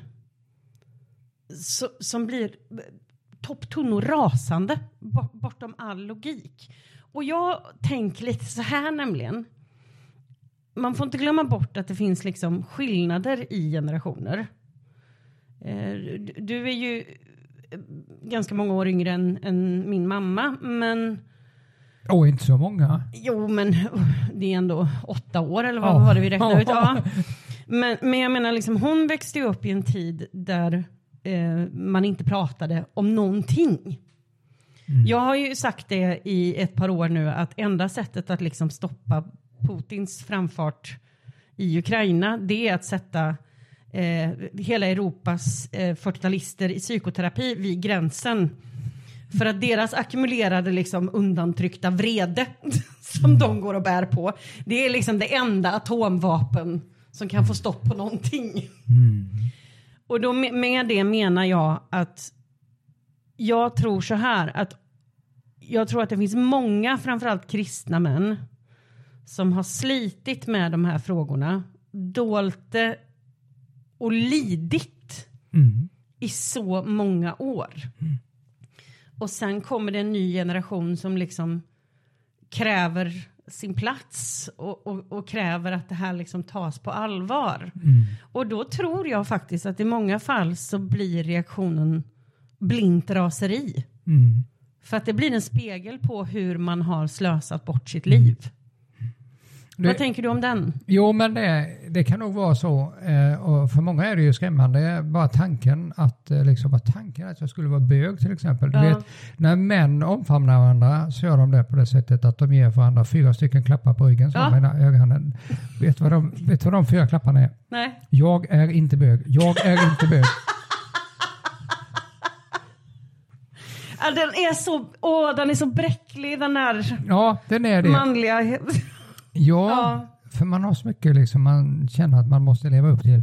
Speaker 1: så, som blir topptunnor rasande bortom all logik. Och jag tänker lite så här nämligen. Man får inte glömma bort att det finns liksom skillnader i generationer. Eh, du är ju ganska många år yngre än, än min mamma, men
Speaker 2: Åh, oh, inte så många.
Speaker 1: Jo, men *laughs* det är ändå åtta år eller vad oh. var det vi räknade oh. ut? Ja. Men, men jag menar, liksom, hon växte upp i en tid där eh, man inte pratade om någonting. Mm. Jag har ju sagt det i ett par år nu att enda sättet att liksom stoppa Putins framfart i Ukraina det är att sätta eh, hela Europas eh, 40-talister i psykoterapi vid gränsen. För att deras ackumulerade liksom undantryckta vrede *laughs* som de går och bär på det är liksom det enda atomvapen som kan få stopp på någonting.
Speaker 2: Mm.
Speaker 1: Och då med det menar jag att jag tror så här att jag tror att det finns många, framförallt kristna män, som har slitit med de här frågorna, dolt det och lidit
Speaker 2: mm.
Speaker 1: i så många år.
Speaker 2: Mm.
Speaker 1: Och sen kommer det en ny generation som liksom kräver sin plats och, och, och, kräver att det här liksom tas på allvar.
Speaker 2: Mm.
Speaker 1: Och då tror jag faktiskt att i många fall så blir reaktionen blint raseri.
Speaker 2: Mm.
Speaker 1: För att det blir en spegel på hur man har slösat bort sitt liv.
Speaker 2: Det-
Speaker 1: Vad tänker du om den?
Speaker 2: Jo, men det, det kan nog vara så. Eh, och för många är det ju skrämmande. Bara tanken att, eh, liksom, bara tanken att jag skulle vara bög till exempel. Du
Speaker 1: Ja.
Speaker 2: vet, när män omfamnar varandra så gör de det på det sättet att de ger varandra fyra stycken klappar på ryggen. Så
Speaker 1: Ja.
Speaker 2: med högerhanden. Vet du vad, de, vet du vad de fyra klapparna är?
Speaker 1: Nej.
Speaker 2: Jag är inte bög. Jag är inte bög.
Speaker 1: Den är så, åh, den är så bräcklig den där
Speaker 2: Ja, den är det.
Speaker 1: manliga.
Speaker 2: Ja,
Speaker 1: Ja.
Speaker 2: för man har så mycket liksom man känner att man måste leva upp till.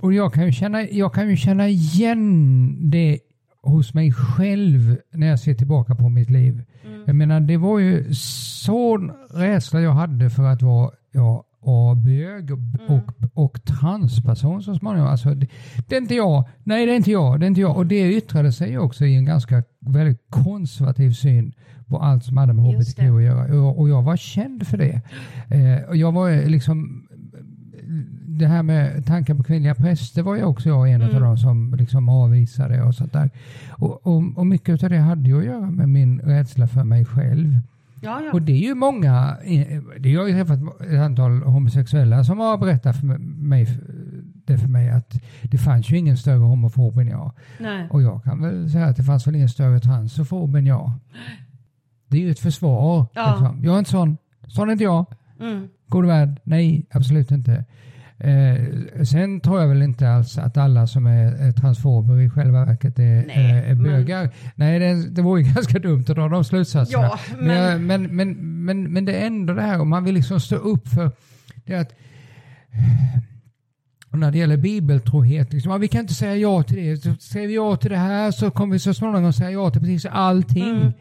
Speaker 2: Och jag kan ju känna, jag kan ju känna igen det hos mig själv när jag ser tillbaka på mitt liv. Jag menar, det var ju sån rädsla jag hade för att vara ja, och bög och, och, och transperson så småningom. Alltså, det, det är inte jag. Nej, det är inte jag. Det är inte jag. Och det yttrade sig också i en ganska väldigt konservativ syn på allt som hade med hbtq att göra. Och, och jag var känd för det. Eh, jag var ju liksom det här med tanken på kvinnliga präster var ju också jag en
Speaker 1: Mm.
Speaker 2: av de som liksom avvisade och sånt där. Och, och, och mycket av det hade ju att göra med min rädsla för mig själv.
Speaker 1: Ja, ja.
Speaker 2: Och det är ju många, eh, det jag har ju träffat ett antal homosexuella som har berättat för mig, det för mig att det fanns ju ingen större homofob än jag.
Speaker 1: Nej.
Speaker 2: Och jag kan väl säga att det fanns väl ingen större transofob än jag. *gasps* Det är ju ett försvar.
Speaker 1: Ja.
Speaker 2: Liksom. Jag är inte sån. Sån är inte jag.
Speaker 1: Mm.
Speaker 2: God värld? Nej, absolut inte. Eh, sen tror jag väl inte alls att alla som är, är transfober i själva verket är,
Speaker 1: Nej,
Speaker 2: är, är
Speaker 1: men-
Speaker 2: bögar. Nej, det, det vore ju *laughs* ganska dumt att dra de slutsatserna.
Speaker 1: Ja,
Speaker 2: men,
Speaker 1: men-
Speaker 2: jag- men, men, men, men det är ändå det här om man vill liksom stå upp för det att och när det gäller bibeltrohet, liksom, vi kan inte säga ja till det. Så Säger vi ja till det här så kommer vi så småningom säga ja till precis allting.
Speaker 1: Mm.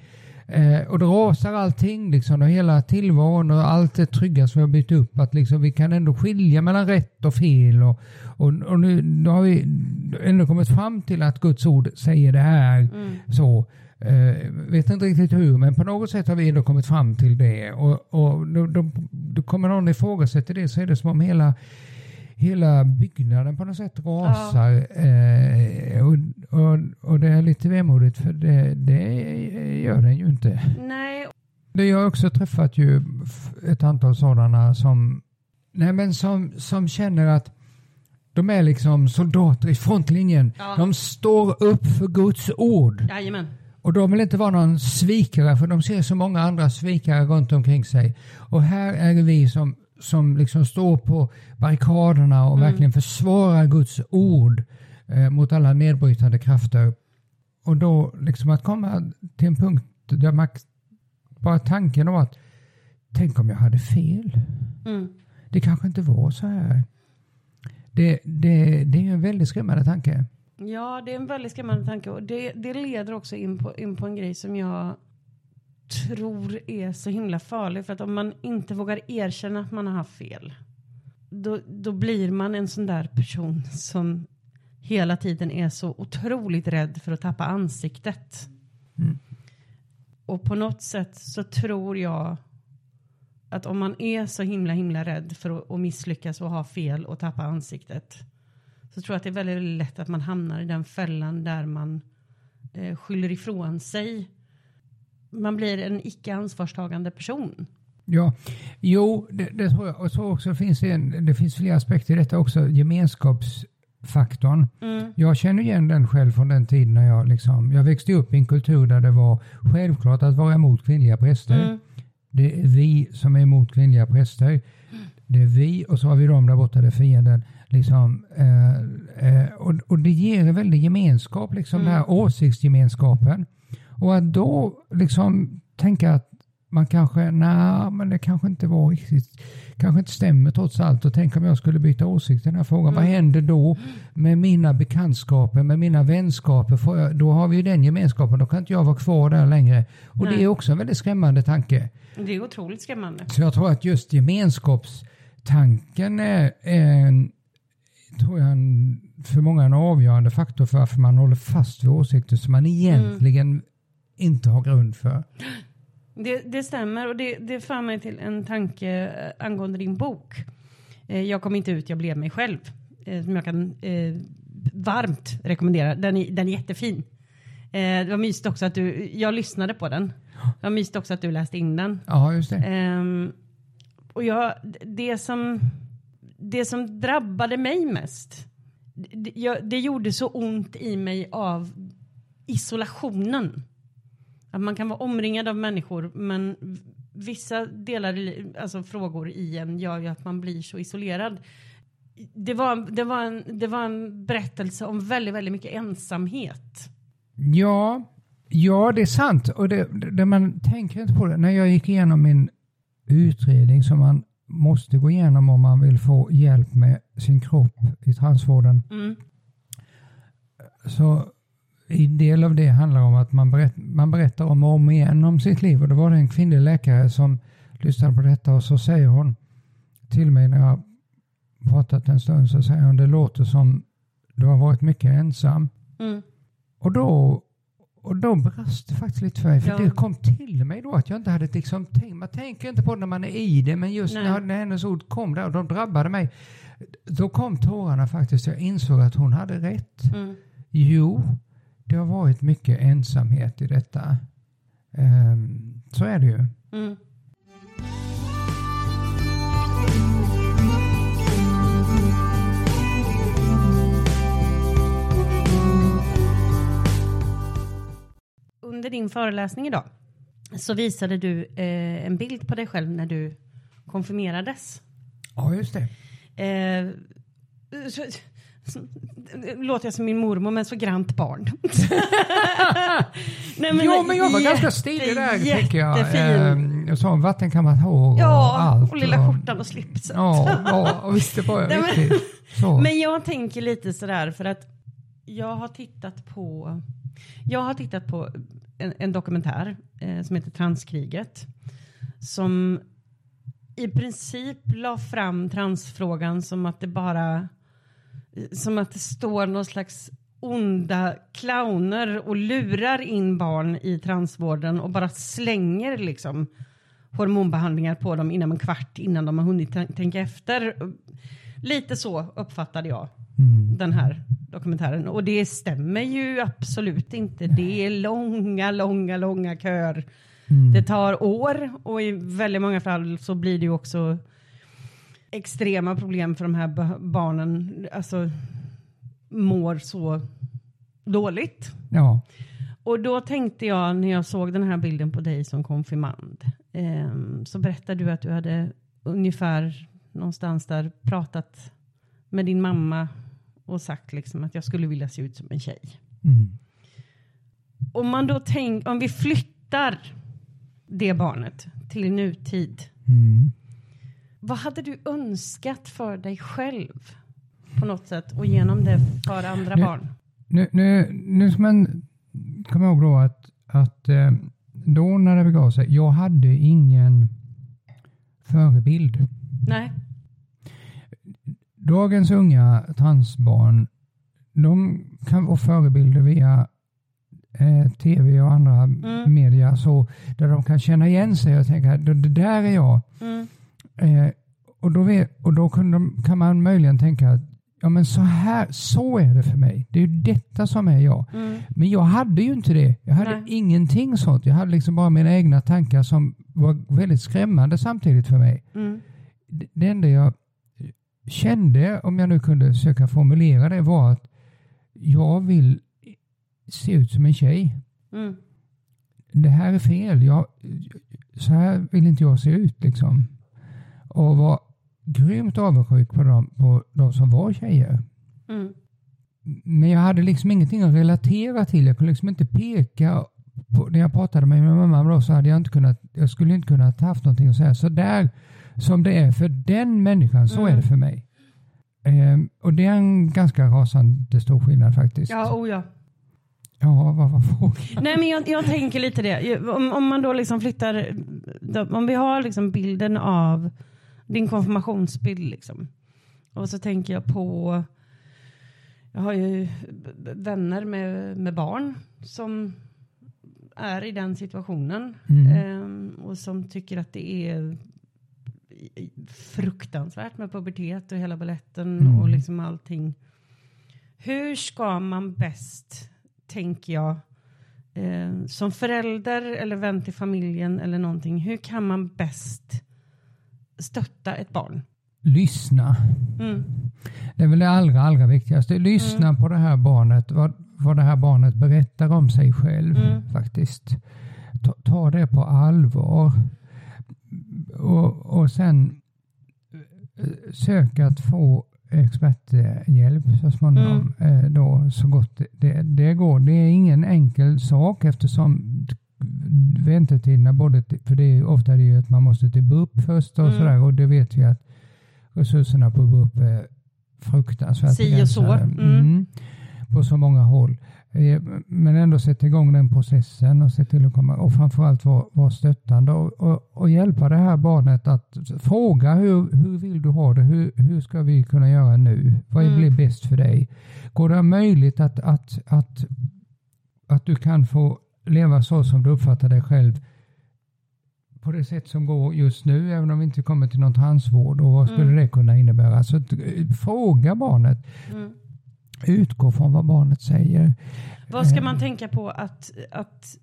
Speaker 2: Eh, och då rasar allting, liksom, och hela tillvaron och allt det trygga som vi har byggt upp. Att liksom, vi kan ändå skilja mellan rätt och fel. Och, och, och nu då har vi ändå kommit fram till att Guds ord säger det här.
Speaker 1: Mm.
Speaker 2: Så, eh, vet inte riktigt hur, men på något sätt har vi ändå kommit fram till det. Och, och då, då, då kommer någon ifrågasätta det så är det som om hela Hela byggnaden på något sätt rasar. Eh, och, och, och det är lite vemodigt för det, det gör den ju inte.
Speaker 1: Nej.
Speaker 2: Det jag har också träffat ju ett antal sådana som, nej men som, som känner att de är liksom soldater i frontlinjen.
Speaker 1: Ja.
Speaker 2: De står upp för Guds ord.
Speaker 1: Jajamän.
Speaker 2: Och de vill inte vara någon svikare för de ser så många andra svikare runt omkring sig. Och här är vi som, som liksom står på barrikaderna och verkligen försvarar Guds ord eh, mot alla nedbrytande krafter. Och då liksom att komma till en punkt där man bara tanken om att tänk om jag hade fel.
Speaker 1: Mm.
Speaker 2: Det kanske inte var så här. Det, det, det är en väldigt skrämmande tanke.
Speaker 1: Ja, det är en väldigt skrämmande tanke och det, det leder också in på, in på en grej som jag tror är så himla farlig. För att om man inte vågar erkänna att man har haft fel, då, då blir man en sån där person som hela tiden är så otroligt rädd för att tappa ansiktet.
Speaker 2: Mm.
Speaker 1: Och på något sätt så tror jag att om man är så himla himla rädd för att, misslyckas och ha fel och tappa ansiktet så tror jag att det är väldigt, väldigt lätt att man hamnar i den fällan där man eh, skyller ifrån sig. Man blir en icke ansvarstagande person.
Speaker 2: Ja, jo, det, det tror jag. Och så också finns det, en, det finns flera aspekter i detta också. Gemenskapsfaktorn.
Speaker 1: Mm.
Speaker 2: Jag känner igen den själv från den tiden när jag liksom, jag växte upp i en kultur där det var självklart att vara emot kvinnliga präster.
Speaker 1: Mm.
Speaker 2: Det är vi som är emot kvinnliga präster. Det är vi och så har vi dem där borta, det är fienden. Liksom, eh, eh, och, och det ger en väldig gemenskap, liksom
Speaker 1: Mm.
Speaker 2: den här åsiktsgemenskapen. Och att då liksom tänka att man kanske, nej men det kanske inte var riktigt, kanske inte stämmer trots allt. Och tänk om jag skulle byta åsikt i den här frågan. Vad
Speaker 1: Mm.
Speaker 2: händer då med mina bekantskaper, med mina vänskaper? Jag, då har vi ju den gemenskapen, då kan inte jag vara kvar där längre. Och det
Speaker 1: Nej.
Speaker 2: är också en väldigt skrämmande tanke.
Speaker 1: Det är otroligt skrämmande.
Speaker 2: Så jag tror att just gemenskapstanken är, är en, tror jag, en, för många en avgörande faktor för varför man håller fast vid åsikter som man egentligen inte har grund för.
Speaker 1: Det, det stämmer och det, det för mig till en tanke eh, angående din bok. Eh, jag kom inte ut, jag blev mig själv. Eh, som jag kan varmt rekommendera. Den är, den är jättefin. Det var mysigt också att du, jag lyssnade på den. Det var mysigt också att du läste in den.
Speaker 2: Ja, just det.
Speaker 1: Ehm, och jag, det som, det som drabbade mig mest, det, det gjorde så ont i mig av isolationen. Att man kan vara omringad av människor men vissa delar, alltså frågor i en gör ju att man blir så isolerad. Det var, det var, en, det var en berättelse om väldigt, väldigt mycket ensamhet.
Speaker 2: Ja, ja det är sant. Och det, det, man tänker inte på det. När jag gick igenom min utredning som man måste gå igenom om man vill få hjälp med sin kropp i transvården. Mm. Så en del av det handlar om att man, berätt, man berättar om och om igen om sitt liv. Och då var det en kvinnlig läkare som lyssnade på detta och så säger hon till mig när jag pratat en stund så säger hon det låter som du har varit mycket ensam. Mm. Och då och då brast det faktiskt lite för mig. För ja. det kom till mig då att jag inte hade liksom tänkt. Man tänker inte på det när man är i det, men just när, när hennes ord kom där och de drabbade mig. Då kom tårarna faktiskt. Jag insåg att hon hade rätt. Mm. Jo, det har varit mycket ensamhet i detta. Um, så är det ju. Mm.
Speaker 1: Under din föreläsning idag så visade du eh, en bild på dig själv när du konfirmerades.
Speaker 2: Ja, just det. Eh,
Speaker 1: så, låter jag som min mormor med så grant barn. *laughs*
Speaker 2: Nej, men jo, men jag var jätte, ganska stilig där, tycker jag. Eh, sa vattenkammat hår
Speaker 1: ja,
Speaker 2: och allt.
Speaker 1: och lilla skjortan och slipsen.
Speaker 2: Ja, ja visst det var jag men,
Speaker 1: så. *laughs* men jag tänker lite sådär för att jag har tittat på jag har tittat på en, en dokumentär eh, som heter Transkriget som i princip la fram transfrågan som att det bara som att det står någon slags onda clowner och lurar in barn i transvården och bara slänger liksom hormonbehandlingar på dem inom en kvart innan de har hunnit tänka efter. Lite så uppfattade jag mm. den här dokumentären och det stämmer ju absolut inte. Det är långa, långa, långa köer. Mm. Det tar år och i väldigt många fall så blir det ju också extrema problem för de här barnen, alltså mår så dåligt.
Speaker 2: Ja.
Speaker 1: Och då tänkte jag när jag såg den här bilden på dig som konfirmand, eh, så berättade du att du hade ungefär någonstans där pratat med din mamma och sagt liksom att jag skulle vilja se ut som en tjej. Mm. Om man då tänker, om vi flyttar det barnet till nutid. Mm. Vad hade du önskat för dig själv på något sätt och genom det för andra nu, barn?
Speaker 2: Nu, nu, nu ska man komma ihåg då att, att eh, då när det begav sig, jag hade ingen förebild.
Speaker 1: Nej.
Speaker 2: Dagens unga transbarn, de kan få förebilder via eh, tv och andra mm. media så, där de kan känna igen sig och tänka det där är jag. Mm. Eh, och då, vet, och då kan, de, kan, man möjligen tänka att ja, men så, här, så är det för mig. Det är ju detta som är jag. Mm. Men jag hade ju inte det. Jag hade Nej. ingenting sånt. Jag hade liksom bara mina egna tankar som var väldigt skrämmande samtidigt för mig. Mm. Det, det enda jag kände, om jag nu kunde försöka formulera det, var att jag vill se ut som en tjej. Mm. Det här är fel. Jag, så här vill inte jag se ut. liksom och var grymt avundsjuk på dem, på de som var tjejer. Mm. Men jag hade liksom ingenting att relatera till. Jag kunde liksom inte peka på, när jag pratade med min mamma då, så hade jag inte kunnat, jag skulle inte kunnat haft någonting att säga. Så där som det är för den människan, så mm. är det mm. för mig. Ehm, och det är en ganska rasande stor skillnad faktiskt.
Speaker 1: Ja, oh ja.
Speaker 2: Ja, vad var frågan?
Speaker 1: Nej, men jag, jag, tänker lite det. Om, om man då liksom flyttar, om vi har liksom bilden av din konfirmationsbild liksom. Och så tänker jag på, jag har ju vänner med, med barn som är i den situationen mm. eh, och som tycker att det är fruktansvärt med pubertet och hela balletten mm. och liksom allting. Hur ska man bäst, tänker jag, eh, som förälder eller vän till familjen eller någonting, hur kan man bäst stötta ett barn?
Speaker 2: Lyssna.
Speaker 1: Mm.
Speaker 2: Det är väl det allra, allra viktigaste. Lyssna
Speaker 1: Mm.
Speaker 2: på det här barnet, vad, vad det här barnet berättar om sig själv
Speaker 1: Mm.
Speaker 2: faktiskt. Ta, ta det på allvar. Och, och sen eh, sök att få experthjälp så småningom.
Speaker 1: Mm.
Speaker 2: eh, Då, så gott det, det går. Det är ingen enkel sak eftersom väntetiderna, både för det är ofta det är att man måste till BUP först och
Speaker 1: Mm.
Speaker 2: sådär och det vet vi att resurserna på BUP är fruktansvärt
Speaker 1: Si och så.
Speaker 2: begränsade.
Speaker 1: Mm.
Speaker 2: på så många håll. Eh, Men ändå sätta igång den processen och se till att komma och framförallt vara, vara stöttande och, och, och hjälpa det här barnet att fråga hur, hur vill du ha det? Hur, hur ska vi kunna göra nu? Vad
Speaker 1: Mm.
Speaker 2: blir bäst för dig? Går det möjligt att, att, att, att du kan få leva så som du uppfattar dig själv på det sätt som går just nu, även om vi inte kommer till någon transvård. Och vad skulle
Speaker 1: Mm.
Speaker 2: det kunna innebära? Så eh, fråga barnet.
Speaker 1: Mm.
Speaker 2: Utgå från vad barnet säger.
Speaker 1: Vad ska
Speaker 2: Eh,
Speaker 1: man tänka på att, att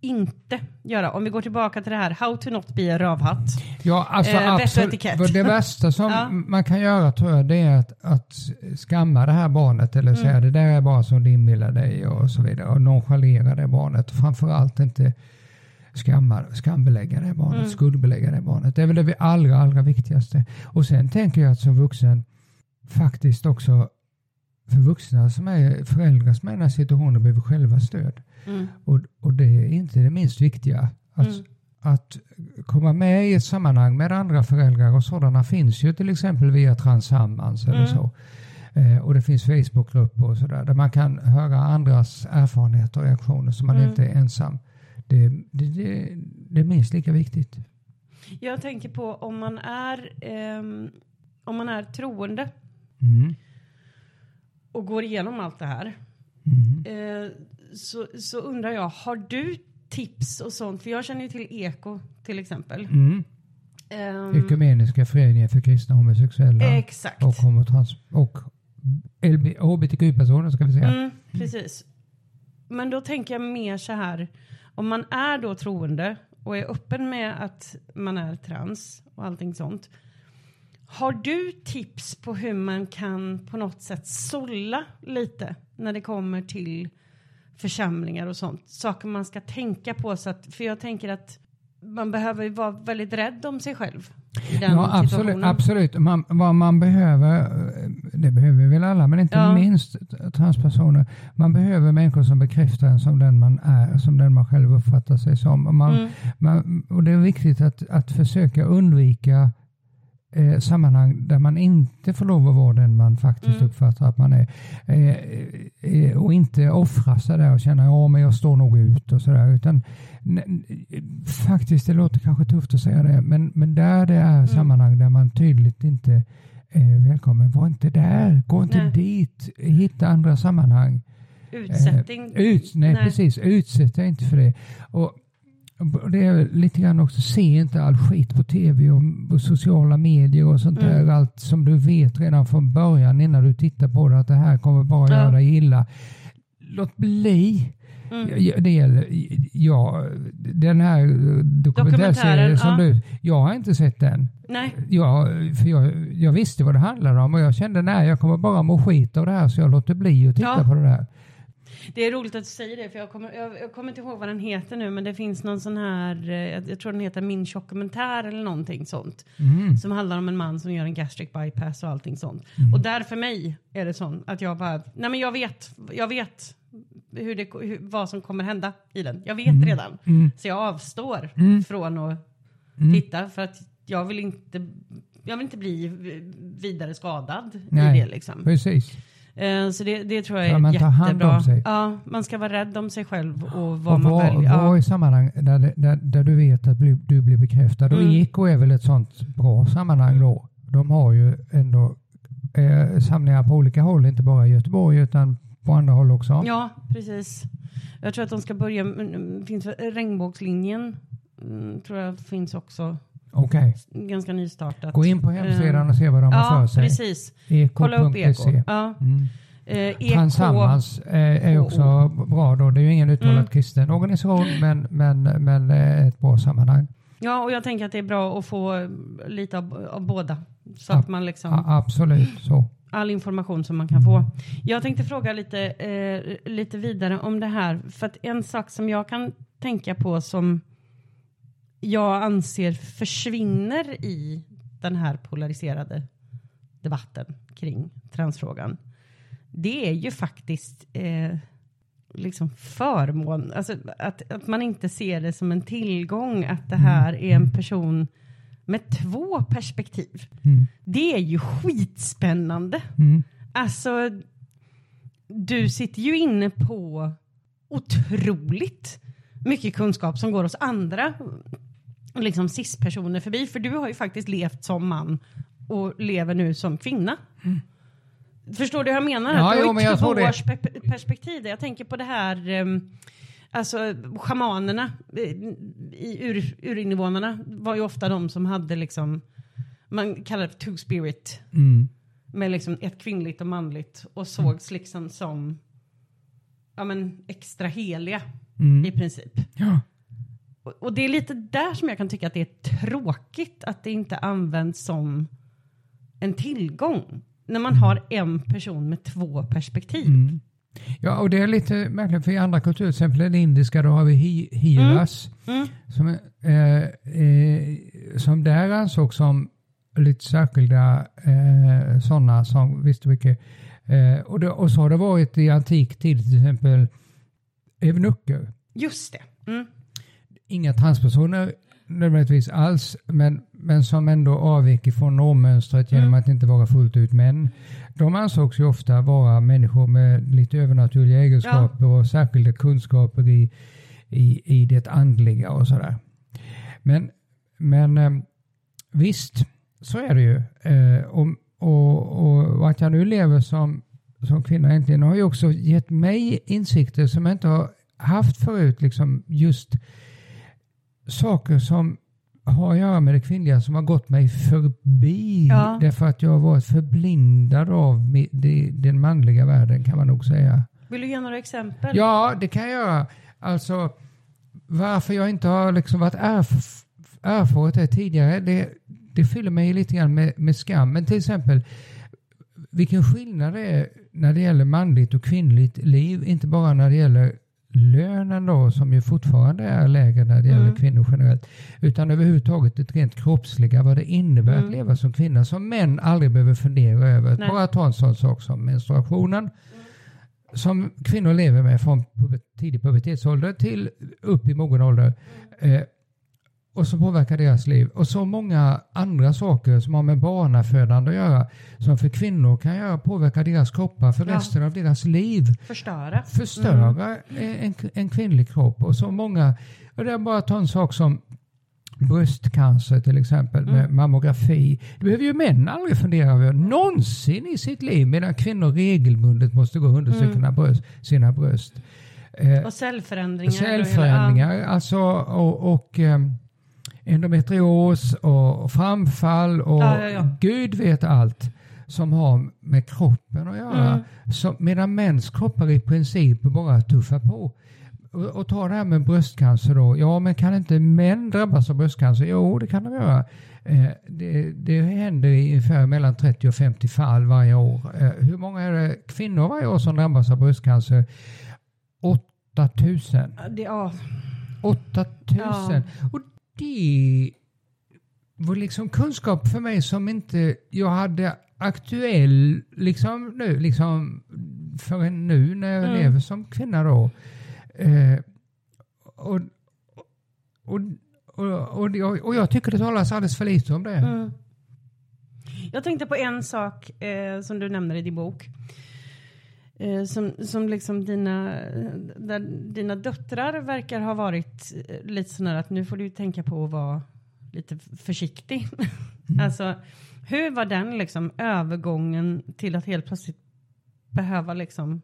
Speaker 1: inte göra? Om vi går tillbaka till det här, how to not be a rövhatt.
Speaker 2: Ja, alltså
Speaker 1: Eh,
Speaker 2: absolut. Det värsta som *laughs*
Speaker 1: Ja.
Speaker 2: man kan göra tror jag det är att, att skamma det här barnet eller säga
Speaker 1: Mm.
Speaker 2: det där är bara som du inbillar dig och så vidare och nonchalera det barnet. Framförallt inte skamma, skambelägga det barnet,
Speaker 1: Mm.
Speaker 2: skuldbelägga det barnet. Det är väl det allra, allra viktigaste. Och sen tänker jag att som vuxen faktiskt också för vuxna som är föräldrar som är i den här situationen behöver själva stöd.
Speaker 1: Mm.
Speaker 2: Och, och det är inte det minst viktiga. Att,
Speaker 1: Mm.
Speaker 2: att komma med i ett sammanhang med andra föräldrar och sådana finns ju till exempel via Transammans eller
Speaker 1: Mm.
Speaker 2: så. Eh, och det finns Facebookgrupper och sådär där man kan höra andras erfarenheter och reaktioner så man
Speaker 1: Mm.
Speaker 2: inte är ensam. Det, det, det, det är minst lika viktigt.
Speaker 1: Jag tänker på om man är, ehm, om man är troende
Speaker 2: Mm.
Speaker 1: Och går igenom allt det här.
Speaker 2: Mm.
Speaker 1: Eh, så, så undrar jag, har du tips och sånt? För jag känner ju till Eko till exempel.
Speaker 2: Mm.
Speaker 1: Ehm,
Speaker 2: Ekumeniska föreningen för kristna homosexuella
Speaker 1: exakt.
Speaker 2: och, homotrans och hbtq-personer ska vi säga.
Speaker 1: Mm, precis. Men då tänker jag mer så här, om man är då troende och är öppen med att man är trans och allting sånt. Har du tips på hur man kan på något sätt sålla lite när det kommer till församlingar och sånt? Saker man ska tänka på så att, för jag tänker att man behöver ju vara väldigt rädd om sig själv
Speaker 2: Ja, absolut. absolut. Man, vad man behöver, eh, det behöver väl alla, men inte
Speaker 1: Ja.
Speaker 2: minst transpersoner. Man behöver människor som bekräftar en som den man är, som den man själv uppfattar sig som. Man,
Speaker 1: Mm.
Speaker 2: man, och det är viktigt att, att försöka undvika eh, sammanhang där man inte får lov att vara den man faktiskt
Speaker 1: Mm.
Speaker 2: uppfattar att man är. Eh, eh, och inte offra sig där och känna ja men jag står nog ut och sådär. Utan faktiskt, det låter kanske tufft att säga det, men, men där det är sammanhang där man tydligt inte är välkommen, var inte där, gå inte
Speaker 1: Nej.
Speaker 2: dit, hitta andra sammanhang.
Speaker 1: Utsättning.
Speaker 2: Eh, ut, nej,
Speaker 1: Nej.
Speaker 2: precis, utsätt dig inte för det. Och det är lite grann också, se inte all skit på tv och, och sociala medier och sånt
Speaker 1: Mm.
Speaker 2: där. Allt som du vet redan från början innan du tittar på det att det här kommer bara
Speaker 1: Ja.
Speaker 2: göra dig illa. Låt bli.
Speaker 1: Mm.
Speaker 2: Det gäller, ja, den här dokumentärserien som
Speaker 1: ja.
Speaker 2: du, jag har inte sett den.
Speaker 1: Nej.
Speaker 2: Ja, för jag, jag visste vad det handlade om och jag kände nej, jag kommer bara må skit av det här så jag låter bli att titta
Speaker 1: Ja.
Speaker 2: på det där.
Speaker 1: Det är roligt att du säger det, för jag kommer, jag, jag kommer inte ihåg vad den heter nu, men det finns någon sån här, eh, jag, jag tror den heter Min tjockumentär eller någonting sånt,
Speaker 2: Mm.
Speaker 1: som handlar om en man som gör en gastric bypass och allting sånt.
Speaker 2: Mm.
Speaker 1: Och där för mig är det sånt att jag bara, nej men jag vet, jag vet hur det, hur, vad som kommer hända i den. Jag vet redan.
Speaker 2: Mm.
Speaker 1: Så jag avstår
Speaker 2: Mm.
Speaker 1: från att
Speaker 2: Mm.
Speaker 1: titta för att jag vill inte, jag vill inte bli vidare skadad
Speaker 2: Nej.
Speaker 1: i det liksom.
Speaker 2: Precis.
Speaker 1: Eh, Så det, det tror jag
Speaker 2: Ja,
Speaker 1: är
Speaker 2: man
Speaker 1: jättebra. Ja, man ska vara rädd om sig själv och vad
Speaker 2: och
Speaker 1: man
Speaker 2: var,
Speaker 1: väljer.
Speaker 2: var i sammanhang där, där, där du vet att du blir bekräftad. Och
Speaker 1: Mm.
Speaker 2: Eko är väl ett sånt bra sammanhang då. De har ju ändå eh, samlingar på olika håll, inte bara i Göteborg utan på andra håll också.
Speaker 1: ja, precis. Jag tror att de ska börja, mm, finns regnbågslinjen mm, tror jag finns också.
Speaker 2: Okej,
Speaker 1: Ganska nystartat.
Speaker 2: gå in på hemsidan och se vad de har
Speaker 1: Ja,
Speaker 2: för sig.
Speaker 1: precis. Kolla upp Eko.
Speaker 2: Eko.se.
Speaker 1: Ja.
Speaker 2: Mm.
Speaker 1: Eh, Eko.
Speaker 2: Transammans eh, är också bra då. Det är ju ingen uttalat
Speaker 1: Mm.
Speaker 2: kristen organisation men, men, men eh, ett bra sammanhang.
Speaker 1: Ja, och jag tänker att det är bra att få lite av, av båda. Så att man liksom...
Speaker 2: Absolut så.
Speaker 1: all information som man kan få. Jag tänkte fråga lite, eh, lite vidare om det här, för att en sak som jag kan tänka på som jag anser försvinner i den här polariserade debatten kring transfrågan. Det är ju faktiskt eh, liksom förmån, alltså att, att man inte ser det som en tillgång att det här är en person med två perspektiv.
Speaker 2: Mm.
Speaker 1: Det är ju skitspännande.
Speaker 2: Mm.
Speaker 1: Alltså, du sitter ju inne på otroligt mycket kunskap som går hos andra liksom cis-personer förbi. För du har ju faktiskt levt som man och lever nu som kvinna. Förstår du hur jag menar?
Speaker 2: Ja, jo, men jag
Speaker 1: två års pe- perspektiv. Jag tänker på det här, um, alltså schamanerna, eh, i ur, urinvånarna var ju ofta de som hade liksom, man kallar det för two spirit,
Speaker 2: Mm.
Speaker 1: med liksom ett kvinnligt och manligt och sågs liksom som ja, men extra heliga
Speaker 2: Mm.
Speaker 1: i princip.
Speaker 2: Ja.
Speaker 1: Och, det är lite där som jag kan tycka att det är tråkigt att det inte används som en tillgång. När man har en person med två perspektiv.
Speaker 2: Mm. Ja, och det är lite märkligt för i andra kulturer, till exempel den indiska, då har vi hi- hiras
Speaker 1: Mm.
Speaker 2: som, eh, eh, som där ansågs som lite särskilda eh, sådana som visste mycket. Eh, och, det, och så har det varit i antik tid till exempel eunucker.
Speaker 1: Just det. Mm.
Speaker 2: Inga transpersoner nödvändigtvis alls, men, men som ändå avvek ifrån normmönstret genom
Speaker 1: Mm.
Speaker 2: att inte vara fullt ut män. De ansågs ju ofta vara människor med lite övernaturliga egenskaper och särskilda kunskaper i, i, i det andliga och sådär. Men, men eh, visst, så är det ju. Eh, och, och, och att jag nu lever som, som kvinna äntligen har ju också gett mig insikter som jag inte har haft förut. Liksom just saker som har att göra med det kvinnliga som har gått mig förbi
Speaker 1: Ja.
Speaker 2: därför att jag har varit förblindad av den manliga världen kan man nog säga.
Speaker 1: Vill du ge några exempel?
Speaker 2: Ja, det kan jag göra. Alltså, varför jag inte har liksom varit erf erfaret det tidigare, det, det fyller mig lite grann med, med skam. Men till exempel, vilken skillnad det är när det gäller manligt och kvinnligt liv. Inte bara när det gäller lönen då, som ju fortfarande är lägre när det gäller
Speaker 1: Mm.
Speaker 2: kvinnor generellt, utan överhuvudtaget det rent kroppsliga, vad det innebär att
Speaker 1: Mm.
Speaker 2: leva som kvinna, som män aldrig behöver fundera över.
Speaker 1: Nej.
Speaker 2: Bara ta en sån sak som menstruationen som kvinnor lever med från tidig pubertetsålder till upp i mogen ålder. Eh, och som påverkar deras liv. Och så många andra saker som har med barnafödande att göra som för kvinnor kan göra, påverka deras kroppar för
Speaker 1: Ja.
Speaker 2: resten av deras liv.
Speaker 1: Förstöra.
Speaker 2: Förstöra eh, en, en kvinnlig kropp. Och så många, och det är bara att ta en sak som bröstcancer till exempel med
Speaker 1: Mm.
Speaker 2: mammografi. Det behöver ju män aldrig fundera över någonsin i sitt liv medan kvinnor regelbundet måste gå och undersöka
Speaker 1: Mm.
Speaker 2: bröst. Sina bröst. Eh,
Speaker 1: Och cellförändringar.
Speaker 2: Cellförändringar alltså, och, och ehm, endometrios och framfall och
Speaker 1: Ja, ja, ja.
Speaker 2: Gud vet allt som har med kroppen att göra.
Speaker 1: Mm.
Speaker 2: Så, medan mäns kroppar i princip bara tuffar på. Och, och ta det här med bröstcancer då. Ja, men kan inte män drabbas av bröstcancer? Jo, det kan de göra. Eh, det, det händer i ungefär mellan 30 och 50 fall varje år. Eh, hur många är det kvinnor varje år som drabbas av bröstcancer? 8000.
Speaker 1: Ja, det, ja.
Speaker 2: 8000.
Speaker 1: Ja.
Speaker 2: Och det var liksom kunskap för mig som inte jag hade aktuell liksom nu, liksom förrän nu när jag
Speaker 1: Mm.
Speaker 2: lever som kvinna då. Eh, och, och, och, och, jag- och jag tycker det talas alldeles för lite om det.
Speaker 1: Mm. Jag tänkte på en sak eh, som du nämner i din bok. Eh, som, som liksom dina, där dina döttrar verkar ha varit eh, lite sån här att nu får du tänka på att vara lite försiktig. *laughs* alltså, hur var den liksom övergången till att helt plötsligt behöva liksom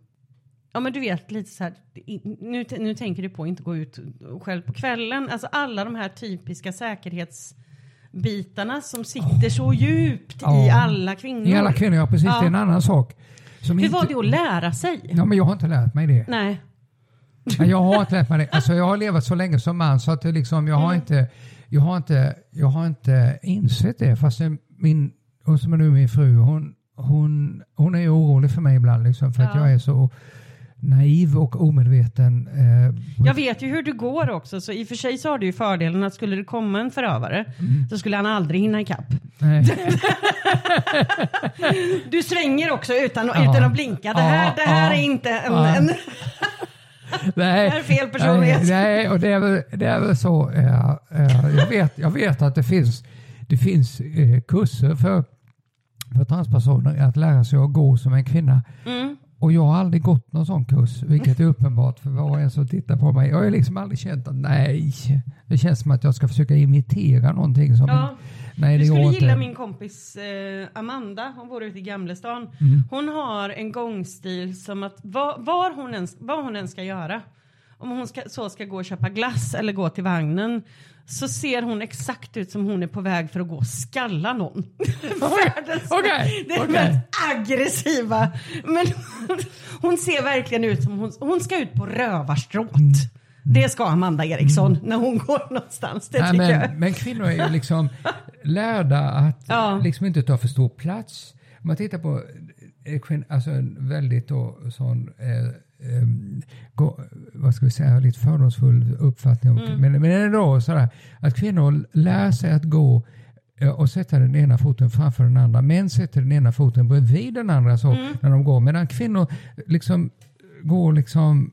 Speaker 1: Ja men du vet lite så här, i- nu, nu tänker du på att inte gå ut själv på kvällen. Alltså alla de här typiska säkerhetsbitarna som sitter så djupt i
Speaker 2: Ja.
Speaker 1: alla kvinnor.
Speaker 2: I alla kvinnor, ja precis.
Speaker 1: Ja.
Speaker 2: Det är en annan sak.
Speaker 1: Hur
Speaker 2: inte,
Speaker 1: var det att lära sig?
Speaker 2: Ja, men jag har inte lärt mig det.
Speaker 1: Nej.
Speaker 2: Nej, Jag har *laughs* inte lärt mig det. Alltså, jag har levat så länge som man så att liksom, jag har
Speaker 1: Mm.
Speaker 2: inte jag, har inte, jag har inte insett det fast min, hon som är nu min fru, hon, hon, hon är orolig för mig ibland liksom, för att
Speaker 1: Ja.
Speaker 2: jag är så naiv och omedveten. Eh,
Speaker 1: Jag vet ju hur det går också, så i och för sig så har du ju fördelen att skulle det komma en förövare
Speaker 2: Mm.
Speaker 1: så skulle han aldrig hinna ikapp. *laughs* Du svänger också utan,
Speaker 2: Ja.
Speaker 1: utan att blinka. Det här,
Speaker 2: Ja,
Speaker 1: det här
Speaker 2: ja.
Speaker 1: är inte en... *laughs*
Speaker 2: Nej,
Speaker 1: Det är fel personlighet.
Speaker 2: Nej, nej, och det är väl, det är väl så. eh, eh, jag, vet, jag vet att det finns, det finns eh, kurser för, för transpersoner att lära sig att gå som en kvinna.
Speaker 1: mm.
Speaker 2: Och jag har aldrig gått någon sån kurs, vilket är uppenbart för var och en som tittar på mig. Jag har liksom aldrig känt att nej, det känns som att jag ska försöka imitera någonting som...
Speaker 1: Ja.
Speaker 2: Nej,
Speaker 1: Du skulle gilla min kompis eh, Amanda, hon bor ute i Gamlestan.
Speaker 2: Mm.
Speaker 1: Hon har en gångstil som att var hon vad hon än ska göra, om hon ska, så ska gå och köpa glass eller gå till vagnen, så ser hon exakt ut som hon är på väg för att gå och skalla någon. *laughs* Världens-
Speaker 2: okej,
Speaker 1: Det är
Speaker 2: okej.
Speaker 1: mest aggressiva. Men *laughs* hon ser verkligen ut som hon, hon ska ut på rövarstråt.
Speaker 2: Mm.
Speaker 1: Det ska Amanda Eriksson när hon går någonstans. Det
Speaker 2: Nej,
Speaker 1: tycker jag.
Speaker 2: men, men kvinnor är ju liksom lärda att
Speaker 1: Ja.
Speaker 2: liksom inte ta för stor plats. Om man tittar på eh, alltså en väldigt då, sån, eh, gå, vad ska vi säga, lite fördomsfull uppfattning. om-
Speaker 1: Mm.
Speaker 2: Men, men ändå sådär att kvinnor lär sig att gå eh, och sätta den ena foten framför den andra. Män sätter den ena foten bredvid den andra så
Speaker 1: Mm.
Speaker 2: när de går. Medan kvinnor liksom går liksom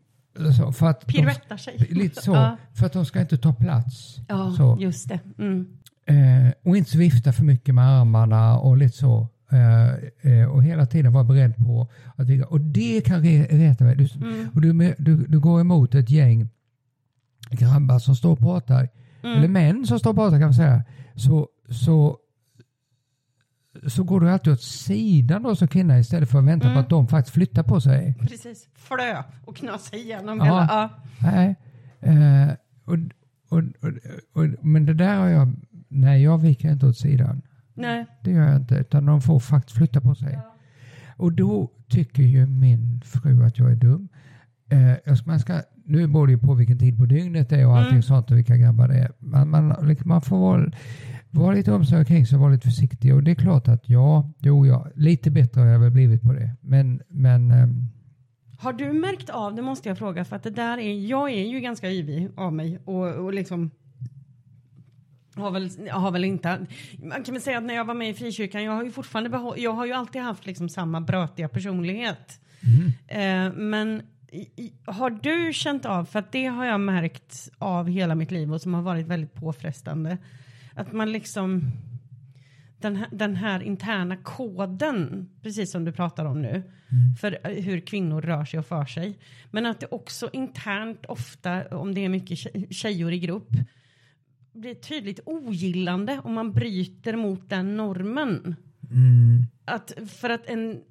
Speaker 2: så, för att
Speaker 1: Piruettar sig.
Speaker 2: lite så, *laughs*
Speaker 1: Ja.
Speaker 2: för att de ska inte ta plats.
Speaker 1: Ja,
Speaker 2: Så.
Speaker 1: just det. Mm.
Speaker 2: Eh, och inte vifta för mycket med armarna och lite så. Eh, eh, och hela tiden vara beredd på att ligga. Och det kan re- reta mig. Du,
Speaker 1: Mm.
Speaker 2: och du, du, du går emot ett gäng grabbar som står och pratar.
Speaker 1: Mm.
Speaker 2: Eller män som står och pratar kan man säga. Så, så, så går du alltid åt sidan då som kvinna istället för att vänta
Speaker 1: Mm.
Speaker 2: på att de faktiskt flyttar på sig.
Speaker 1: Precis. Flö och knasa igenom
Speaker 2: Ja.
Speaker 1: hela. Ja.
Speaker 2: Nej. Eh, och, och, och, och, men det där har jag... Nej, jag viker inte åt sidan.
Speaker 1: Nej.
Speaker 2: Det gör jag inte, utan de får faktiskt flytta på sig. Och då tycker ju min fru att jag är dum. Eh, man ska, nu beror det ju på vilken tid på dygnet det är och allting
Speaker 1: Mm.
Speaker 2: sånt och vilka grabbar det är. Man, man, liksom, man får vara, vara lite omsorg kring sig och vara lite försiktig. Och det är klart att ja, jo, ja, lite bättre har jag väl blivit på det. Men, men ehm,
Speaker 1: Har du märkt av, det måste jag fråga, för att det där är, jag är ju ganska yvig av mig och, och liksom har väl, har väl inte, man kan väl säga att när jag var med i frikyrkan, jag har ju fortfarande behå, jag har ju alltid haft liksom samma brötiga personlighet. Eh, men har du känt av, för att det har jag märkt av hela mitt liv och som har varit väldigt påfrestande, att man liksom den här, den här interna koden, precis som du pratar om nu, för eh, hur kvinnor rör sig och för sig. Men att det också internt ofta, om det är mycket tje- tjejor i grupp, blir tydligt ogillande om man bryter mot den normen.
Speaker 2: mm,
Speaker 1: Att för att en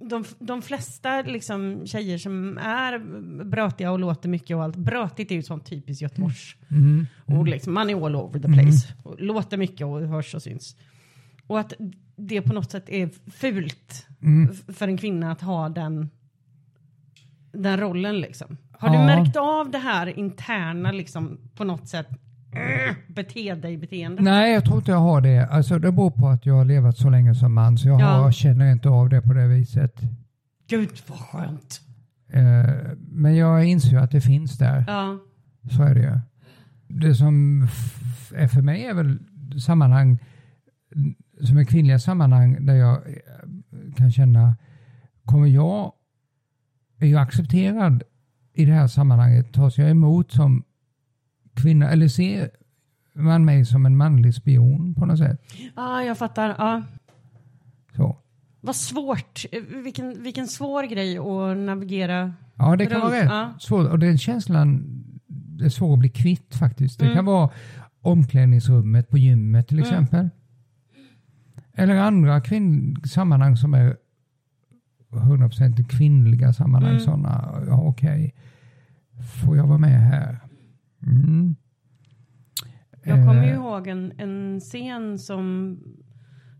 Speaker 1: de, de flesta liksom, tjejer som är brötiga och låter mycket och allt. Brötigt är ju sånt typiskt Göteborgs.
Speaker 2: mm,
Speaker 1: Och liksom, man är all over the place. Och låter mycket och hörs och syns. Och att det på något sätt är fult
Speaker 2: mm.
Speaker 1: för en kvinna att ha den, den rollen liksom. Har
Speaker 2: Ja.
Speaker 1: du märkt av det här interna liksom på något sätt bete dig beteende?
Speaker 2: Nej, jag tror inte jag har det. Alltså, det beror på att jag har levat så länge som man så jag
Speaker 1: Ja.
Speaker 2: har, känner inte av det på det viset.
Speaker 1: Gud vad skönt.
Speaker 2: Eh, men jag inser ju att det finns där.
Speaker 1: Ja.
Speaker 2: Så är det ju. Det som f- är för mig är väl sammanhang som är kvinnliga sammanhang där jag eh, kan känna, kommer jag, är jag accepterad i det här sammanhanget? Tas jag emot som kvinna eller ser man mig som en manlig spion på något sätt?
Speaker 1: Ja, jag fattar. Ja.
Speaker 2: Så.
Speaker 1: Vad svårt. Vilken, vilken svår grej att navigera.
Speaker 2: Ja, det kan
Speaker 1: Runt,
Speaker 2: vara rätt
Speaker 1: ja.
Speaker 2: svårt. Och den känslan det är svår att bli kvitt faktiskt. Det
Speaker 1: Mm.
Speaker 2: kan vara omklädningsrummet på gymmet till
Speaker 1: Mm.
Speaker 2: exempel. Eller andra kvinn sammanhang som är 100% kvinnliga sammanhang.
Speaker 1: Mm.
Speaker 2: Sådana, ja okej, får jag vara med här? Mm.
Speaker 1: Jag kommer ju
Speaker 2: Eh,
Speaker 1: ihåg en, en scen som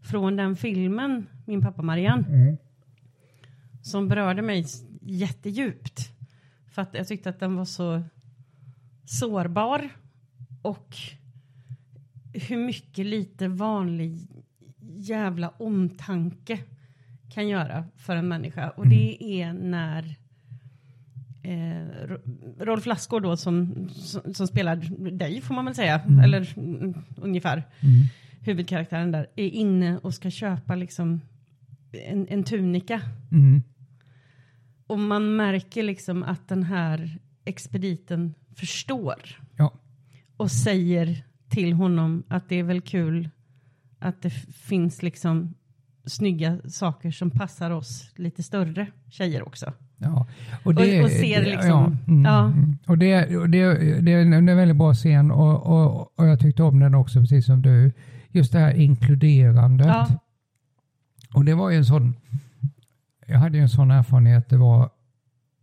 Speaker 1: från den filmen, Min pappa Marianne,
Speaker 2: Mm.
Speaker 1: som berörde mig jättedjupt. För att jag tyckte att den var så sårbar och hur mycket lite vanlig jävla omtanke kan göra för en människa. Och det är när eh, Rolf Lassgård då som, som, som, spelar dig får man väl säga, mm. eller mm, ungefär, mm. huvudkaraktären där, är inne och ska köpa liksom en, en tunika. Mm. Och man märker liksom att den här expediten förstår.
Speaker 2: Ja.
Speaker 1: Och säger till honom att det är väl kul att det finns liksom snygga saker som passar oss lite större tjejer också.
Speaker 2: Ja, och, det,
Speaker 1: och, och ser liksom... Ja, mm, ja.
Speaker 2: Mm. Och det, och det, det, är en väldigt bra scen och, och, och jag tyckte om den också precis som du. Just det här inkluderandet. Ja. Och det var ju en sån... Jag hade ju en sån erfarenhet, det var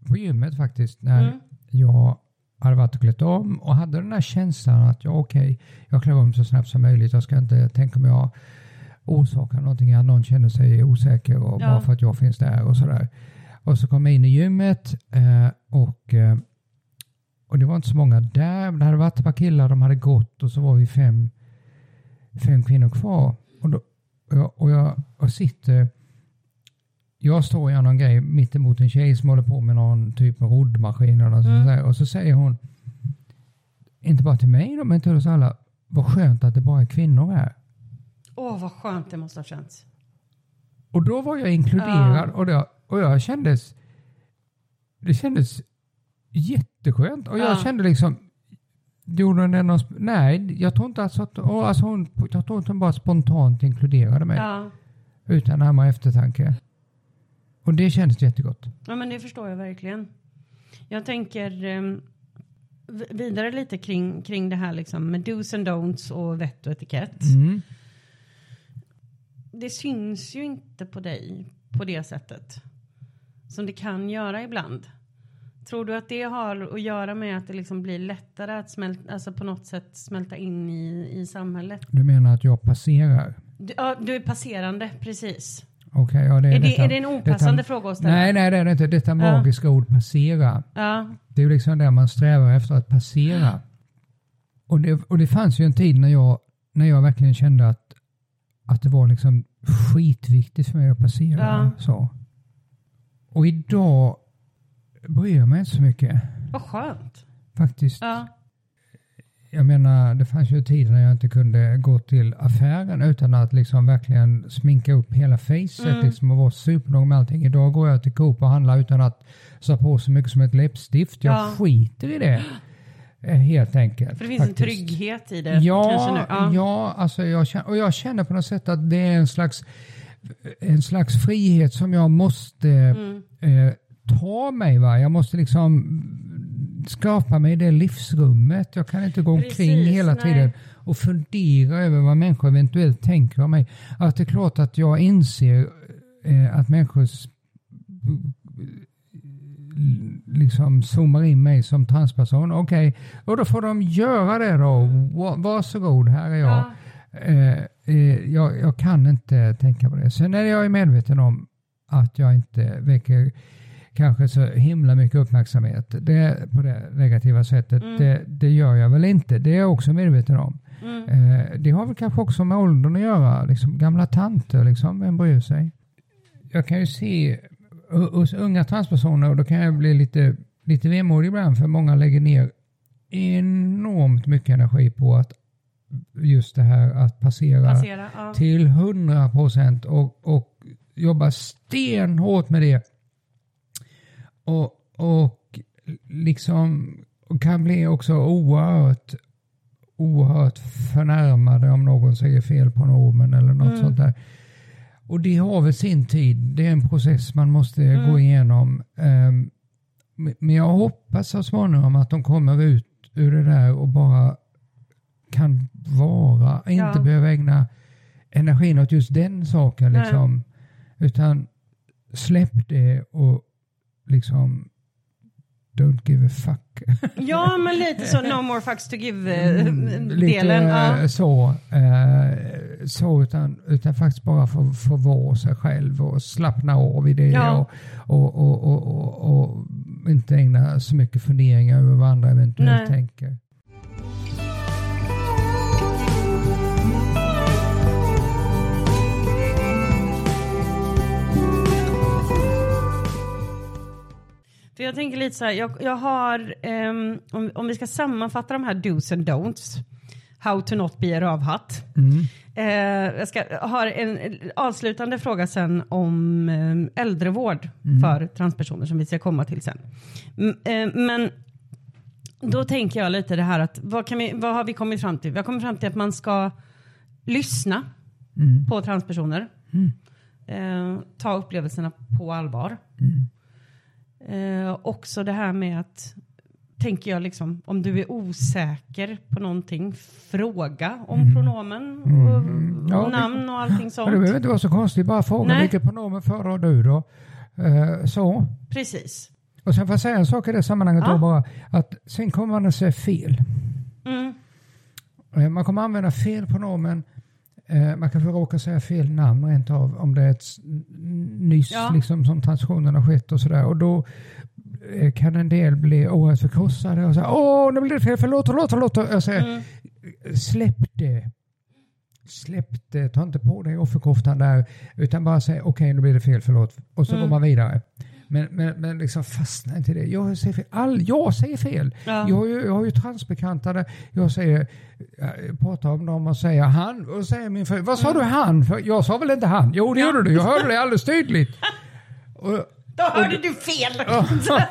Speaker 2: på gymmet faktiskt, när mm. jag hade varit och klätt om och hade den där känslan att ja, okej, okay, jag klär om så snabbt som möjligt. Jag ska inte tänka om jag orsakar någonting, att någon känner sig osäker och ja. bara för att jag finns där och sådär. Och så kom jag in i gymmet eh, och, eh, och det var inte så många där. Det hade varit ett par killar, de hade gått och så var vi fem, fem kvinnor kvar. Och, då, och, jag, och jag och sitter jag står i någon grej mitt emot en tjej som håller på med någon typ av roddmaskin eller något mm. sånt och så säger hon, inte bara till mig då, men till oss alla, vad skönt att det bara är kvinnor här.
Speaker 1: Åh, vad skönt det måste ha känts.
Speaker 2: Och då var jag inkluderad uh. och, det, och jag kändes, det kändes jätteskönt och jag kände liksom, gjorde hon det någon, nej, jag tror inte alltså att, alltså hon, jag tror inte hon bara spontant inkluderade mig. Uh. Utan närmare eftertanke. Och det kändes jättegott.
Speaker 1: Ja, men det förstår jag verkligen. Jag tänker um, vidare lite kring, kring det här liksom med dos and don'ts och vett och etikett. Mm. Det syns ju inte på dig på det sättet som det kan göra ibland. Tror du att det har att göra med att det liksom blir lättare att smälta, alltså på något sätt smälta in i, i samhället?
Speaker 2: Du menar att jag passerar?
Speaker 1: Du, ja, du är passerande, precis.
Speaker 2: Okay, ja,
Speaker 1: det är, är, det, detta, är det en opassande detta, fråga att ställa?
Speaker 2: Nej, nej det är det inte. Detta magiska ja. ord passera.
Speaker 1: Ja.
Speaker 2: Det är ju liksom det man strävar efter att passera. Och det, och det fanns ju en tid när jag, när jag verkligen kände att, att det var liksom skitviktigt för mig att passera. Ja. Så. Och idag bryr jag mig inte så mycket.
Speaker 1: Vad skönt.
Speaker 2: Faktiskt.
Speaker 1: Ja
Speaker 2: jag menar, det fanns ju tider när jag inte kunde gå till affären utan att liksom verkligen sminka upp hela facet mm. liksom, och vara supernoga med allting. Idag går jag till Coop och handlar utan att sätta på så mycket som ett läppstift. Jag ja. skiter i det. Eh, helt enkelt.
Speaker 1: För det finns faktiskt. en trygghet i det.
Speaker 2: Ja, ja. ja alltså jag känner, och jag känner på något sätt att det är en slags, en slags frihet som jag måste mm. eh, ta mig. Va? Jag måste liksom skapa mig det livsrummet. Jag kan inte gå omkring Precis, hela nej. tiden och fundera över vad människor eventuellt tänker om mig. Att det är klart att jag inser eh, att människor liksom zoomar in mig som transperson. Okej, okay. och då får de göra det då. Varsågod, här är jag. Ja. Eh, eh, jag. Jag kan inte tänka på det. Sen är jag medveten om att jag inte väcker kanske så himla mycket uppmärksamhet det, på det negativa sättet. Mm. Det, det, gör jag väl inte. Det är jag också medveten om. Mm. Eh, det har väl kanske också med åldern att göra. Liksom, gamla tanter, liksom, vem bryr sig? Jag kan ju se hos unga transpersoner, och då kan jag bli lite, lite vemodig ibland, för många lägger ner enormt mycket energi på att just det här att passera,
Speaker 1: passera ja.
Speaker 2: till 100 procent och, och jobba stenhårt med det och, och liksom kan bli också oerhört, oerhört förnärmade om någon säger fel på normen eller något mm. sånt där. Och det har väl sin tid. Det är en process man måste mm. gå igenom. Um, men jag hoppas så småningom att de kommer ut ur det där och bara kan vara, ja. inte behöva ägna energin åt just den saken. Liksom, utan släpp det och, liksom Don't give a fuck. *laughs*
Speaker 1: Ja, men lite så no more fucks to give-delen. Eh, mm, lite ja.
Speaker 2: så. Eh, så utan, utan faktiskt bara få, få vara sig själv och slappna av i det ja. och, och, och, och, och, inte ägna så mycket funderingar över vad andra eventuellt Nej. tänker.
Speaker 1: För jag tänker lite så här, jag, jag har, ehm, om, om vi ska sammanfatta de här dos and don'ts, how to not be a rövhatt. Eh, jag ska, har en avslutande fråga sen om eh, äldrevård för transpersoner som vi ska komma till sen. M- eh, men då tänker jag lite det här att vad, kan vi, vad har vi kommit fram till? Vi har kommit fram till att man ska lyssna på transpersoner. Eh, ta upplevelserna på allvar. Eh, också det här med att, tänker jag liksom, om du är osäker på någonting, fråga om pronomen och,
Speaker 2: Mm. Ja,
Speaker 1: och namn och allting
Speaker 2: Men det
Speaker 1: sånt.
Speaker 2: behöver inte vara så konstigt, bara fråga
Speaker 1: Nej.
Speaker 2: vilket pronomen föredrar du då? Eh, så.
Speaker 1: Precis.
Speaker 2: Och sen får jag säga en sak i det sammanhanget
Speaker 1: Ja.
Speaker 2: då bara, att sen kommer man att säga fel.
Speaker 1: Mm.
Speaker 2: Eh, Man kommer använda fel pronomen. Eh, Man kanske råkar säga fel namn rent av om det är ett nyss
Speaker 1: Ja.
Speaker 2: liksom, som transitionen har skett och sådär. Och då eh, kan en del bli oerhört förkrossade och säga åh nu blev det fel, förlåt, förlåt, förlåt. Och Jag säger
Speaker 1: Mm.
Speaker 2: släpp det. Släpp det, ta inte på dig offerkoftan där utan bara säg okej nu blir det fel, förlåt. Och så
Speaker 1: Mm.
Speaker 2: går man vidare. Men, men, men liksom fastna inte i det. Jag säger fel. All, jag säger fel.
Speaker 1: Ja.
Speaker 2: Jag, har ju, jag har ju transbekantade. Jag säger, jag pratar om dem och säger han. Och säger min fru, vad sa
Speaker 1: Mm.
Speaker 2: du han? För jag sa väl inte han? Jo det
Speaker 1: Ja.
Speaker 2: gjorde du. Jag hörde det alldeles tydligt. *laughs* Och,
Speaker 1: Då hörde du fel! *laughs*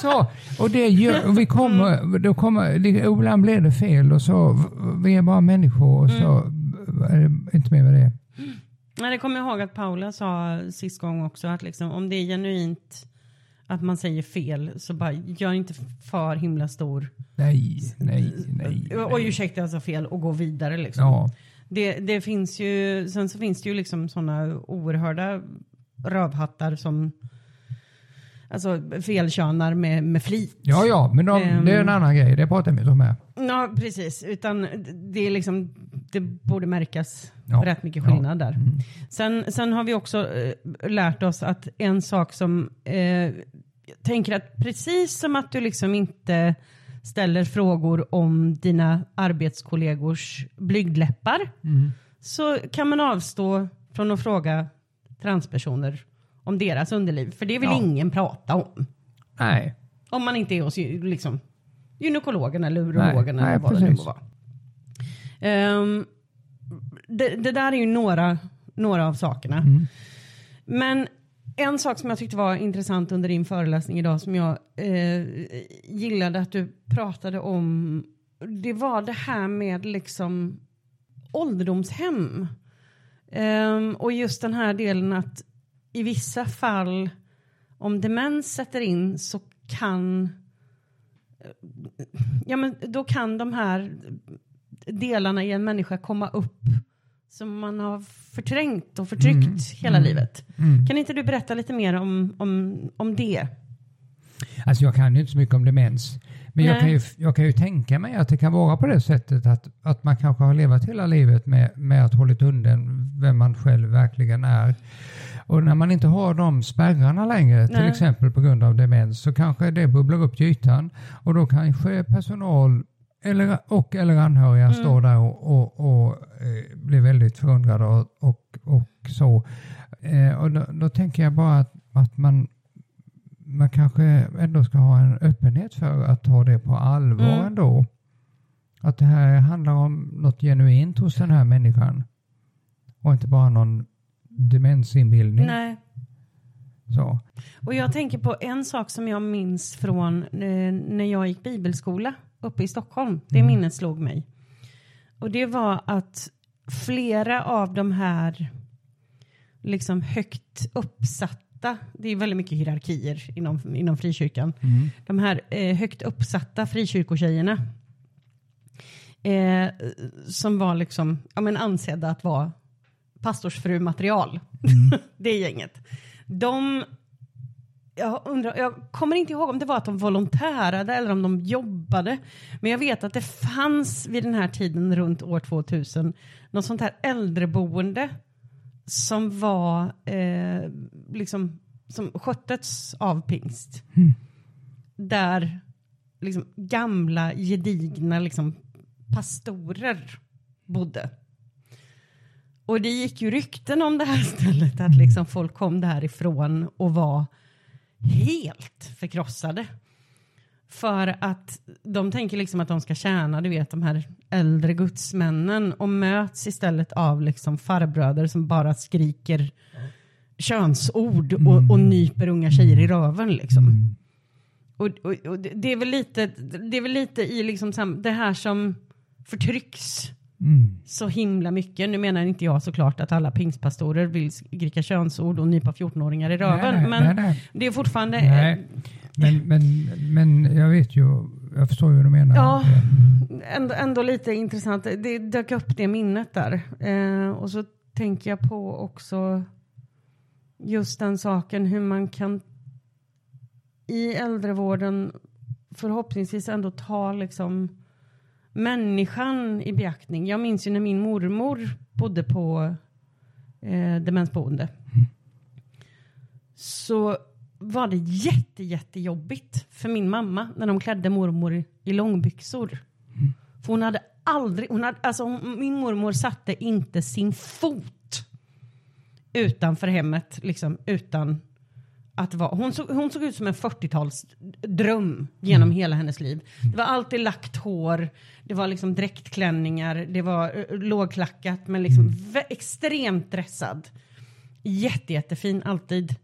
Speaker 2: så, och det gör, och vi kommer, då kommer, ibland blir det fel och så, vi är bara människor och så är det inte mer med det.
Speaker 1: Nej, det kommer jag ihåg att Paula sa sist gång också att liksom, om det är genuint att man säger fel så bara gör inte för himla stor
Speaker 2: Nej, nej, nej. Nej.
Speaker 1: ursäkta jag sa fel och gå vidare liksom.
Speaker 2: Ja,
Speaker 1: Det, det finns ju, sen så finns det ju liksom sådana oerhörda rövhattar som alltså felkönar med, med flit.
Speaker 2: ja, ja men de,
Speaker 1: Ehm.
Speaker 2: det är en annan grej. Det pratar vi om här.
Speaker 1: Ja precis, utan det är liksom, det borde märkas
Speaker 2: Ja.
Speaker 1: rätt mycket
Speaker 2: Ja.
Speaker 1: skillnad där.
Speaker 2: Mm.
Speaker 1: Sen, sen har vi också eh, lärt oss att en sak som, eh, jag tänker att precis som att du liksom inte ställer frågor om dina arbetskollegors blygdläppar
Speaker 2: Mm.
Speaker 1: så kan man avstå från att fråga transpersoner om deras underliv. För det vill
Speaker 2: Ja.
Speaker 1: ingen prata om.
Speaker 2: Nej.
Speaker 1: Om man inte är hos liksom, gynekologen eller urologen eller
Speaker 2: nej,
Speaker 1: vad det nu må
Speaker 2: precis.
Speaker 1: vara. Ehm, det, det där är ju några, några av sakerna.
Speaker 2: Mm.
Speaker 1: Men en sak som jag tyckte var intressant under din föreläsning idag som jag eh, gillade att du pratade om. Det var det här med liksom ålderdomshem. Ehm, och just den här delen att i vissa fall om demens sätter in så kan ja men då kan de här delarna i en människa komma upp som man har förträngt och förtryckt
Speaker 2: Mm,
Speaker 1: hela
Speaker 2: mm,
Speaker 1: livet.
Speaker 2: Mm.
Speaker 1: Kan inte du berätta lite mer om, om, om det?
Speaker 2: Alltså jag kan ju inte så mycket om demens. Men jag kan, ju, jag kan ju tänka mig att det kan vara på det sättet att, att man kanske har levat hela livet med, med att hållit undan vem man själv verkligen är. Och när man inte har de spärrarna längre, till
Speaker 1: Nej.
Speaker 2: exempel på grund av demens, så kanske det bubblar upp till ytan och då kanske personal eller, och eller anhöriga
Speaker 1: Mm.
Speaker 2: står där och, och, och eh, blir väldigt förundrade och, och, och så. Eh, och då, då tänker jag bara att, att man man kanske ändå ska ha en öppenhet för att ta det på allvar
Speaker 1: Mm.
Speaker 2: ändå. Att det här handlar om något genuint hos den här människan. Och inte bara någon demensinbildning.
Speaker 1: Nej.
Speaker 2: Så.
Speaker 1: Och jag tänker på en sak som jag minns från eh, när jag gick bibelskola uppe i Stockholm. Det
Speaker 2: Mm.
Speaker 1: minnet slog mig. Och det var att flera av de här liksom högt uppsatta, det är väldigt mycket hierarkier inom, inom frikyrkan.
Speaker 2: Mm.
Speaker 1: De här eh, högt uppsatta frikyrkotjejerna eh, som var liksom, ja, men ansedda att vara pastorsfru-material. *laughs* det gänget. De, jag, undrar, jag kommer inte ihåg om det var att de volontärade eller om de jobbade. Men jag vet att det fanns vid den här tiden runt år 2000 något sånt här äldreboende som var eh, liksom som sköttes av pingst. Där liksom gamla gedigna liksom pastorer bodde. Och det gick ju rykten om det här stället att liksom folk kom därifrån och var helt förkrossade. För att de tänker liksom att de ska tjäna, du vet de här äldre gudsmännen och möts istället av liksom farbröder som bara skriker könsord och, och nyper unga tjejer i röven. Liksom.
Speaker 2: Mm.
Speaker 1: Och, och, och det är väl lite, det är väl lite i liksom det här som förtrycks
Speaker 2: Mm.
Speaker 1: så himla mycket. Nu menar inte jag såklart att alla pingstpastorer vill skrika könsord och nypa 14-åringar i röven.
Speaker 2: Nej, nej,
Speaker 1: men
Speaker 2: nej,
Speaker 1: det är fortfarande...
Speaker 2: Men, men, men jag vet ju, jag förstår ju vad du menar.
Speaker 1: Ja, ändå, ändå lite intressant. Det dök upp det minnet där. Eh, och så tänker jag på också just den saken hur man kan i äldrevården förhoppningsvis ändå ta liksom människan i beaktning. Jag minns ju när min mormor bodde på eh, demensboende. Så var det jätte, jättejobbigt för min mamma när de klädde mormor i- i långbyxor. För hon hade aldrig, hon hade, alltså hon- min mormor satte inte sin fot utanför hemmet, liksom utan att vara, hon såg, hon såg ut som en 40-talsdröm genom hela hennes liv. Det var alltid lagt hår, det var liksom dräktklänningar, det var uh, lågklackat men liksom vä- extremt dressad. Jätte, jättefin alltid.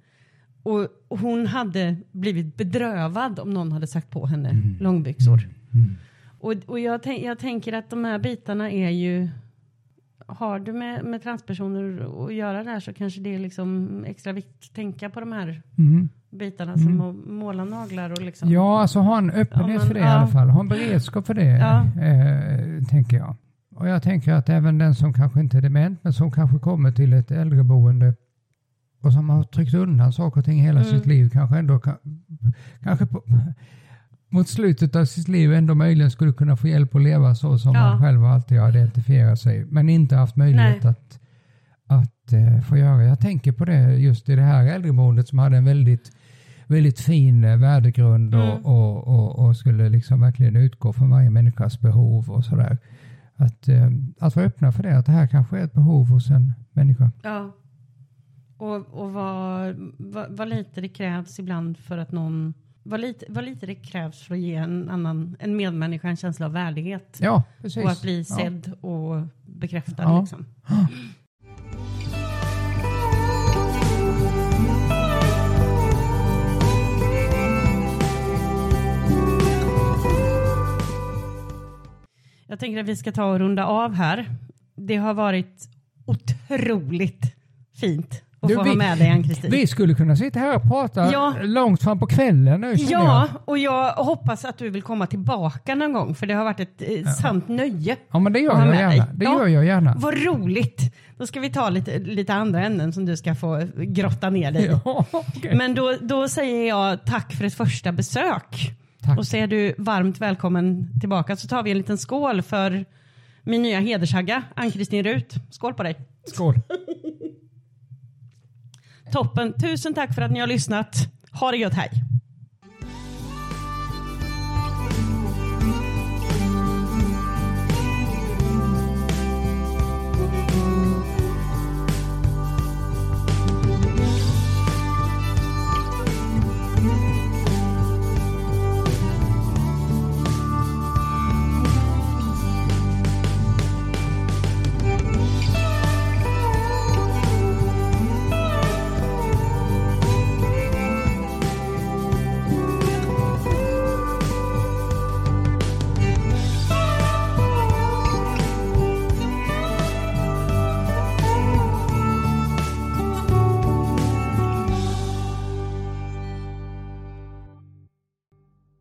Speaker 1: Och hon hade blivit bedrövad om någon hade sagt på henne långbyxor. Och, och jag, jag tänker att de här bitarna är ju har du med, med transpersoner att göra där så kanske det är liksom extra viktigt att tänka på de här
Speaker 2: Mm.
Speaker 1: bitarna som att måla naglar och liksom.
Speaker 2: Ja, alltså ha en öppenhet
Speaker 1: men-
Speaker 2: för det i
Speaker 1: ja.
Speaker 2: alla fall. Ha en beredskap för det,
Speaker 1: Ja.
Speaker 2: eh, tänker jag. Och jag tänker att även den som kanske inte är dement, men som kanske kommer till ett äldreboende och som har tryckt undan saker och ting hela
Speaker 1: Mm.
Speaker 2: sitt liv, kanske ändå kan, kanske på, mot slutet av sitt liv ändå möjligen skulle kunna få hjälp att leva så som
Speaker 1: Ja.
Speaker 2: man själv alltid har identifierat sig, men inte haft möjlighet
Speaker 1: Nej.
Speaker 2: att, att eh, få göra. Jag tänker på det just i det här äldreboendet som hade en väldigt väldigt fin eh, värdegrund och,
Speaker 1: Mm.
Speaker 2: och, och, och skulle liksom verkligen utgå från varje människas behov och sådär. Att, eh, att vara öppna för det, att det här kanske är ett behov hos en människa.
Speaker 1: Ja. Och, och vad, vad, vad lite det krävs ibland för att någon vad lite, vad lite det krävs för att ge en annan en medmänniska en känsla av värdighet.
Speaker 2: Ja, precis.
Speaker 1: och att bli
Speaker 2: Ja.
Speaker 1: sedd och bekräftad.
Speaker 2: Ja.
Speaker 1: Liksom. Jag tänker att vi ska ta och runda av här. Det har varit otroligt fint att
Speaker 2: Du,
Speaker 1: få
Speaker 2: vi-
Speaker 1: ha med dig Ann-Kristin.
Speaker 2: Vi skulle kunna sitta här och prata
Speaker 1: Ja.
Speaker 2: långt fram på kvällen nu
Speaker 1: Ja,
Speaker 2: jag.
Speaker 1: och jag hoppas att du vill komma tillbaka någon gång för det har varit ett eh, sant nöje.
Speaker 2: Ja, men det gör jag gärna.
Speaker 1: dig.
Speaker 2: Det
Speaker 1: Ja.
Speaker 2: gör jag gärna.
Speaker 1: Vad roligt! Då ska vi ta lite, lite andra ämnen som du ska få grotta ner dig i. *laughs*
Speaker 2: Ja, okej.
Speaker 1: Men då, då säger jag tack för ett första besök.
Speaker 2: Tack.
Speaker 1: Och så är du varmt välkommen tillbaka så tar vi en liten skål för min nya hedershagga, Ann-Kristin Rut. Skål på dig!
Speaker 2: Skål. *laughs*
Speaker 1: Toppen! Tusen tack för att ni har lyssnat. Ha det gött, hej!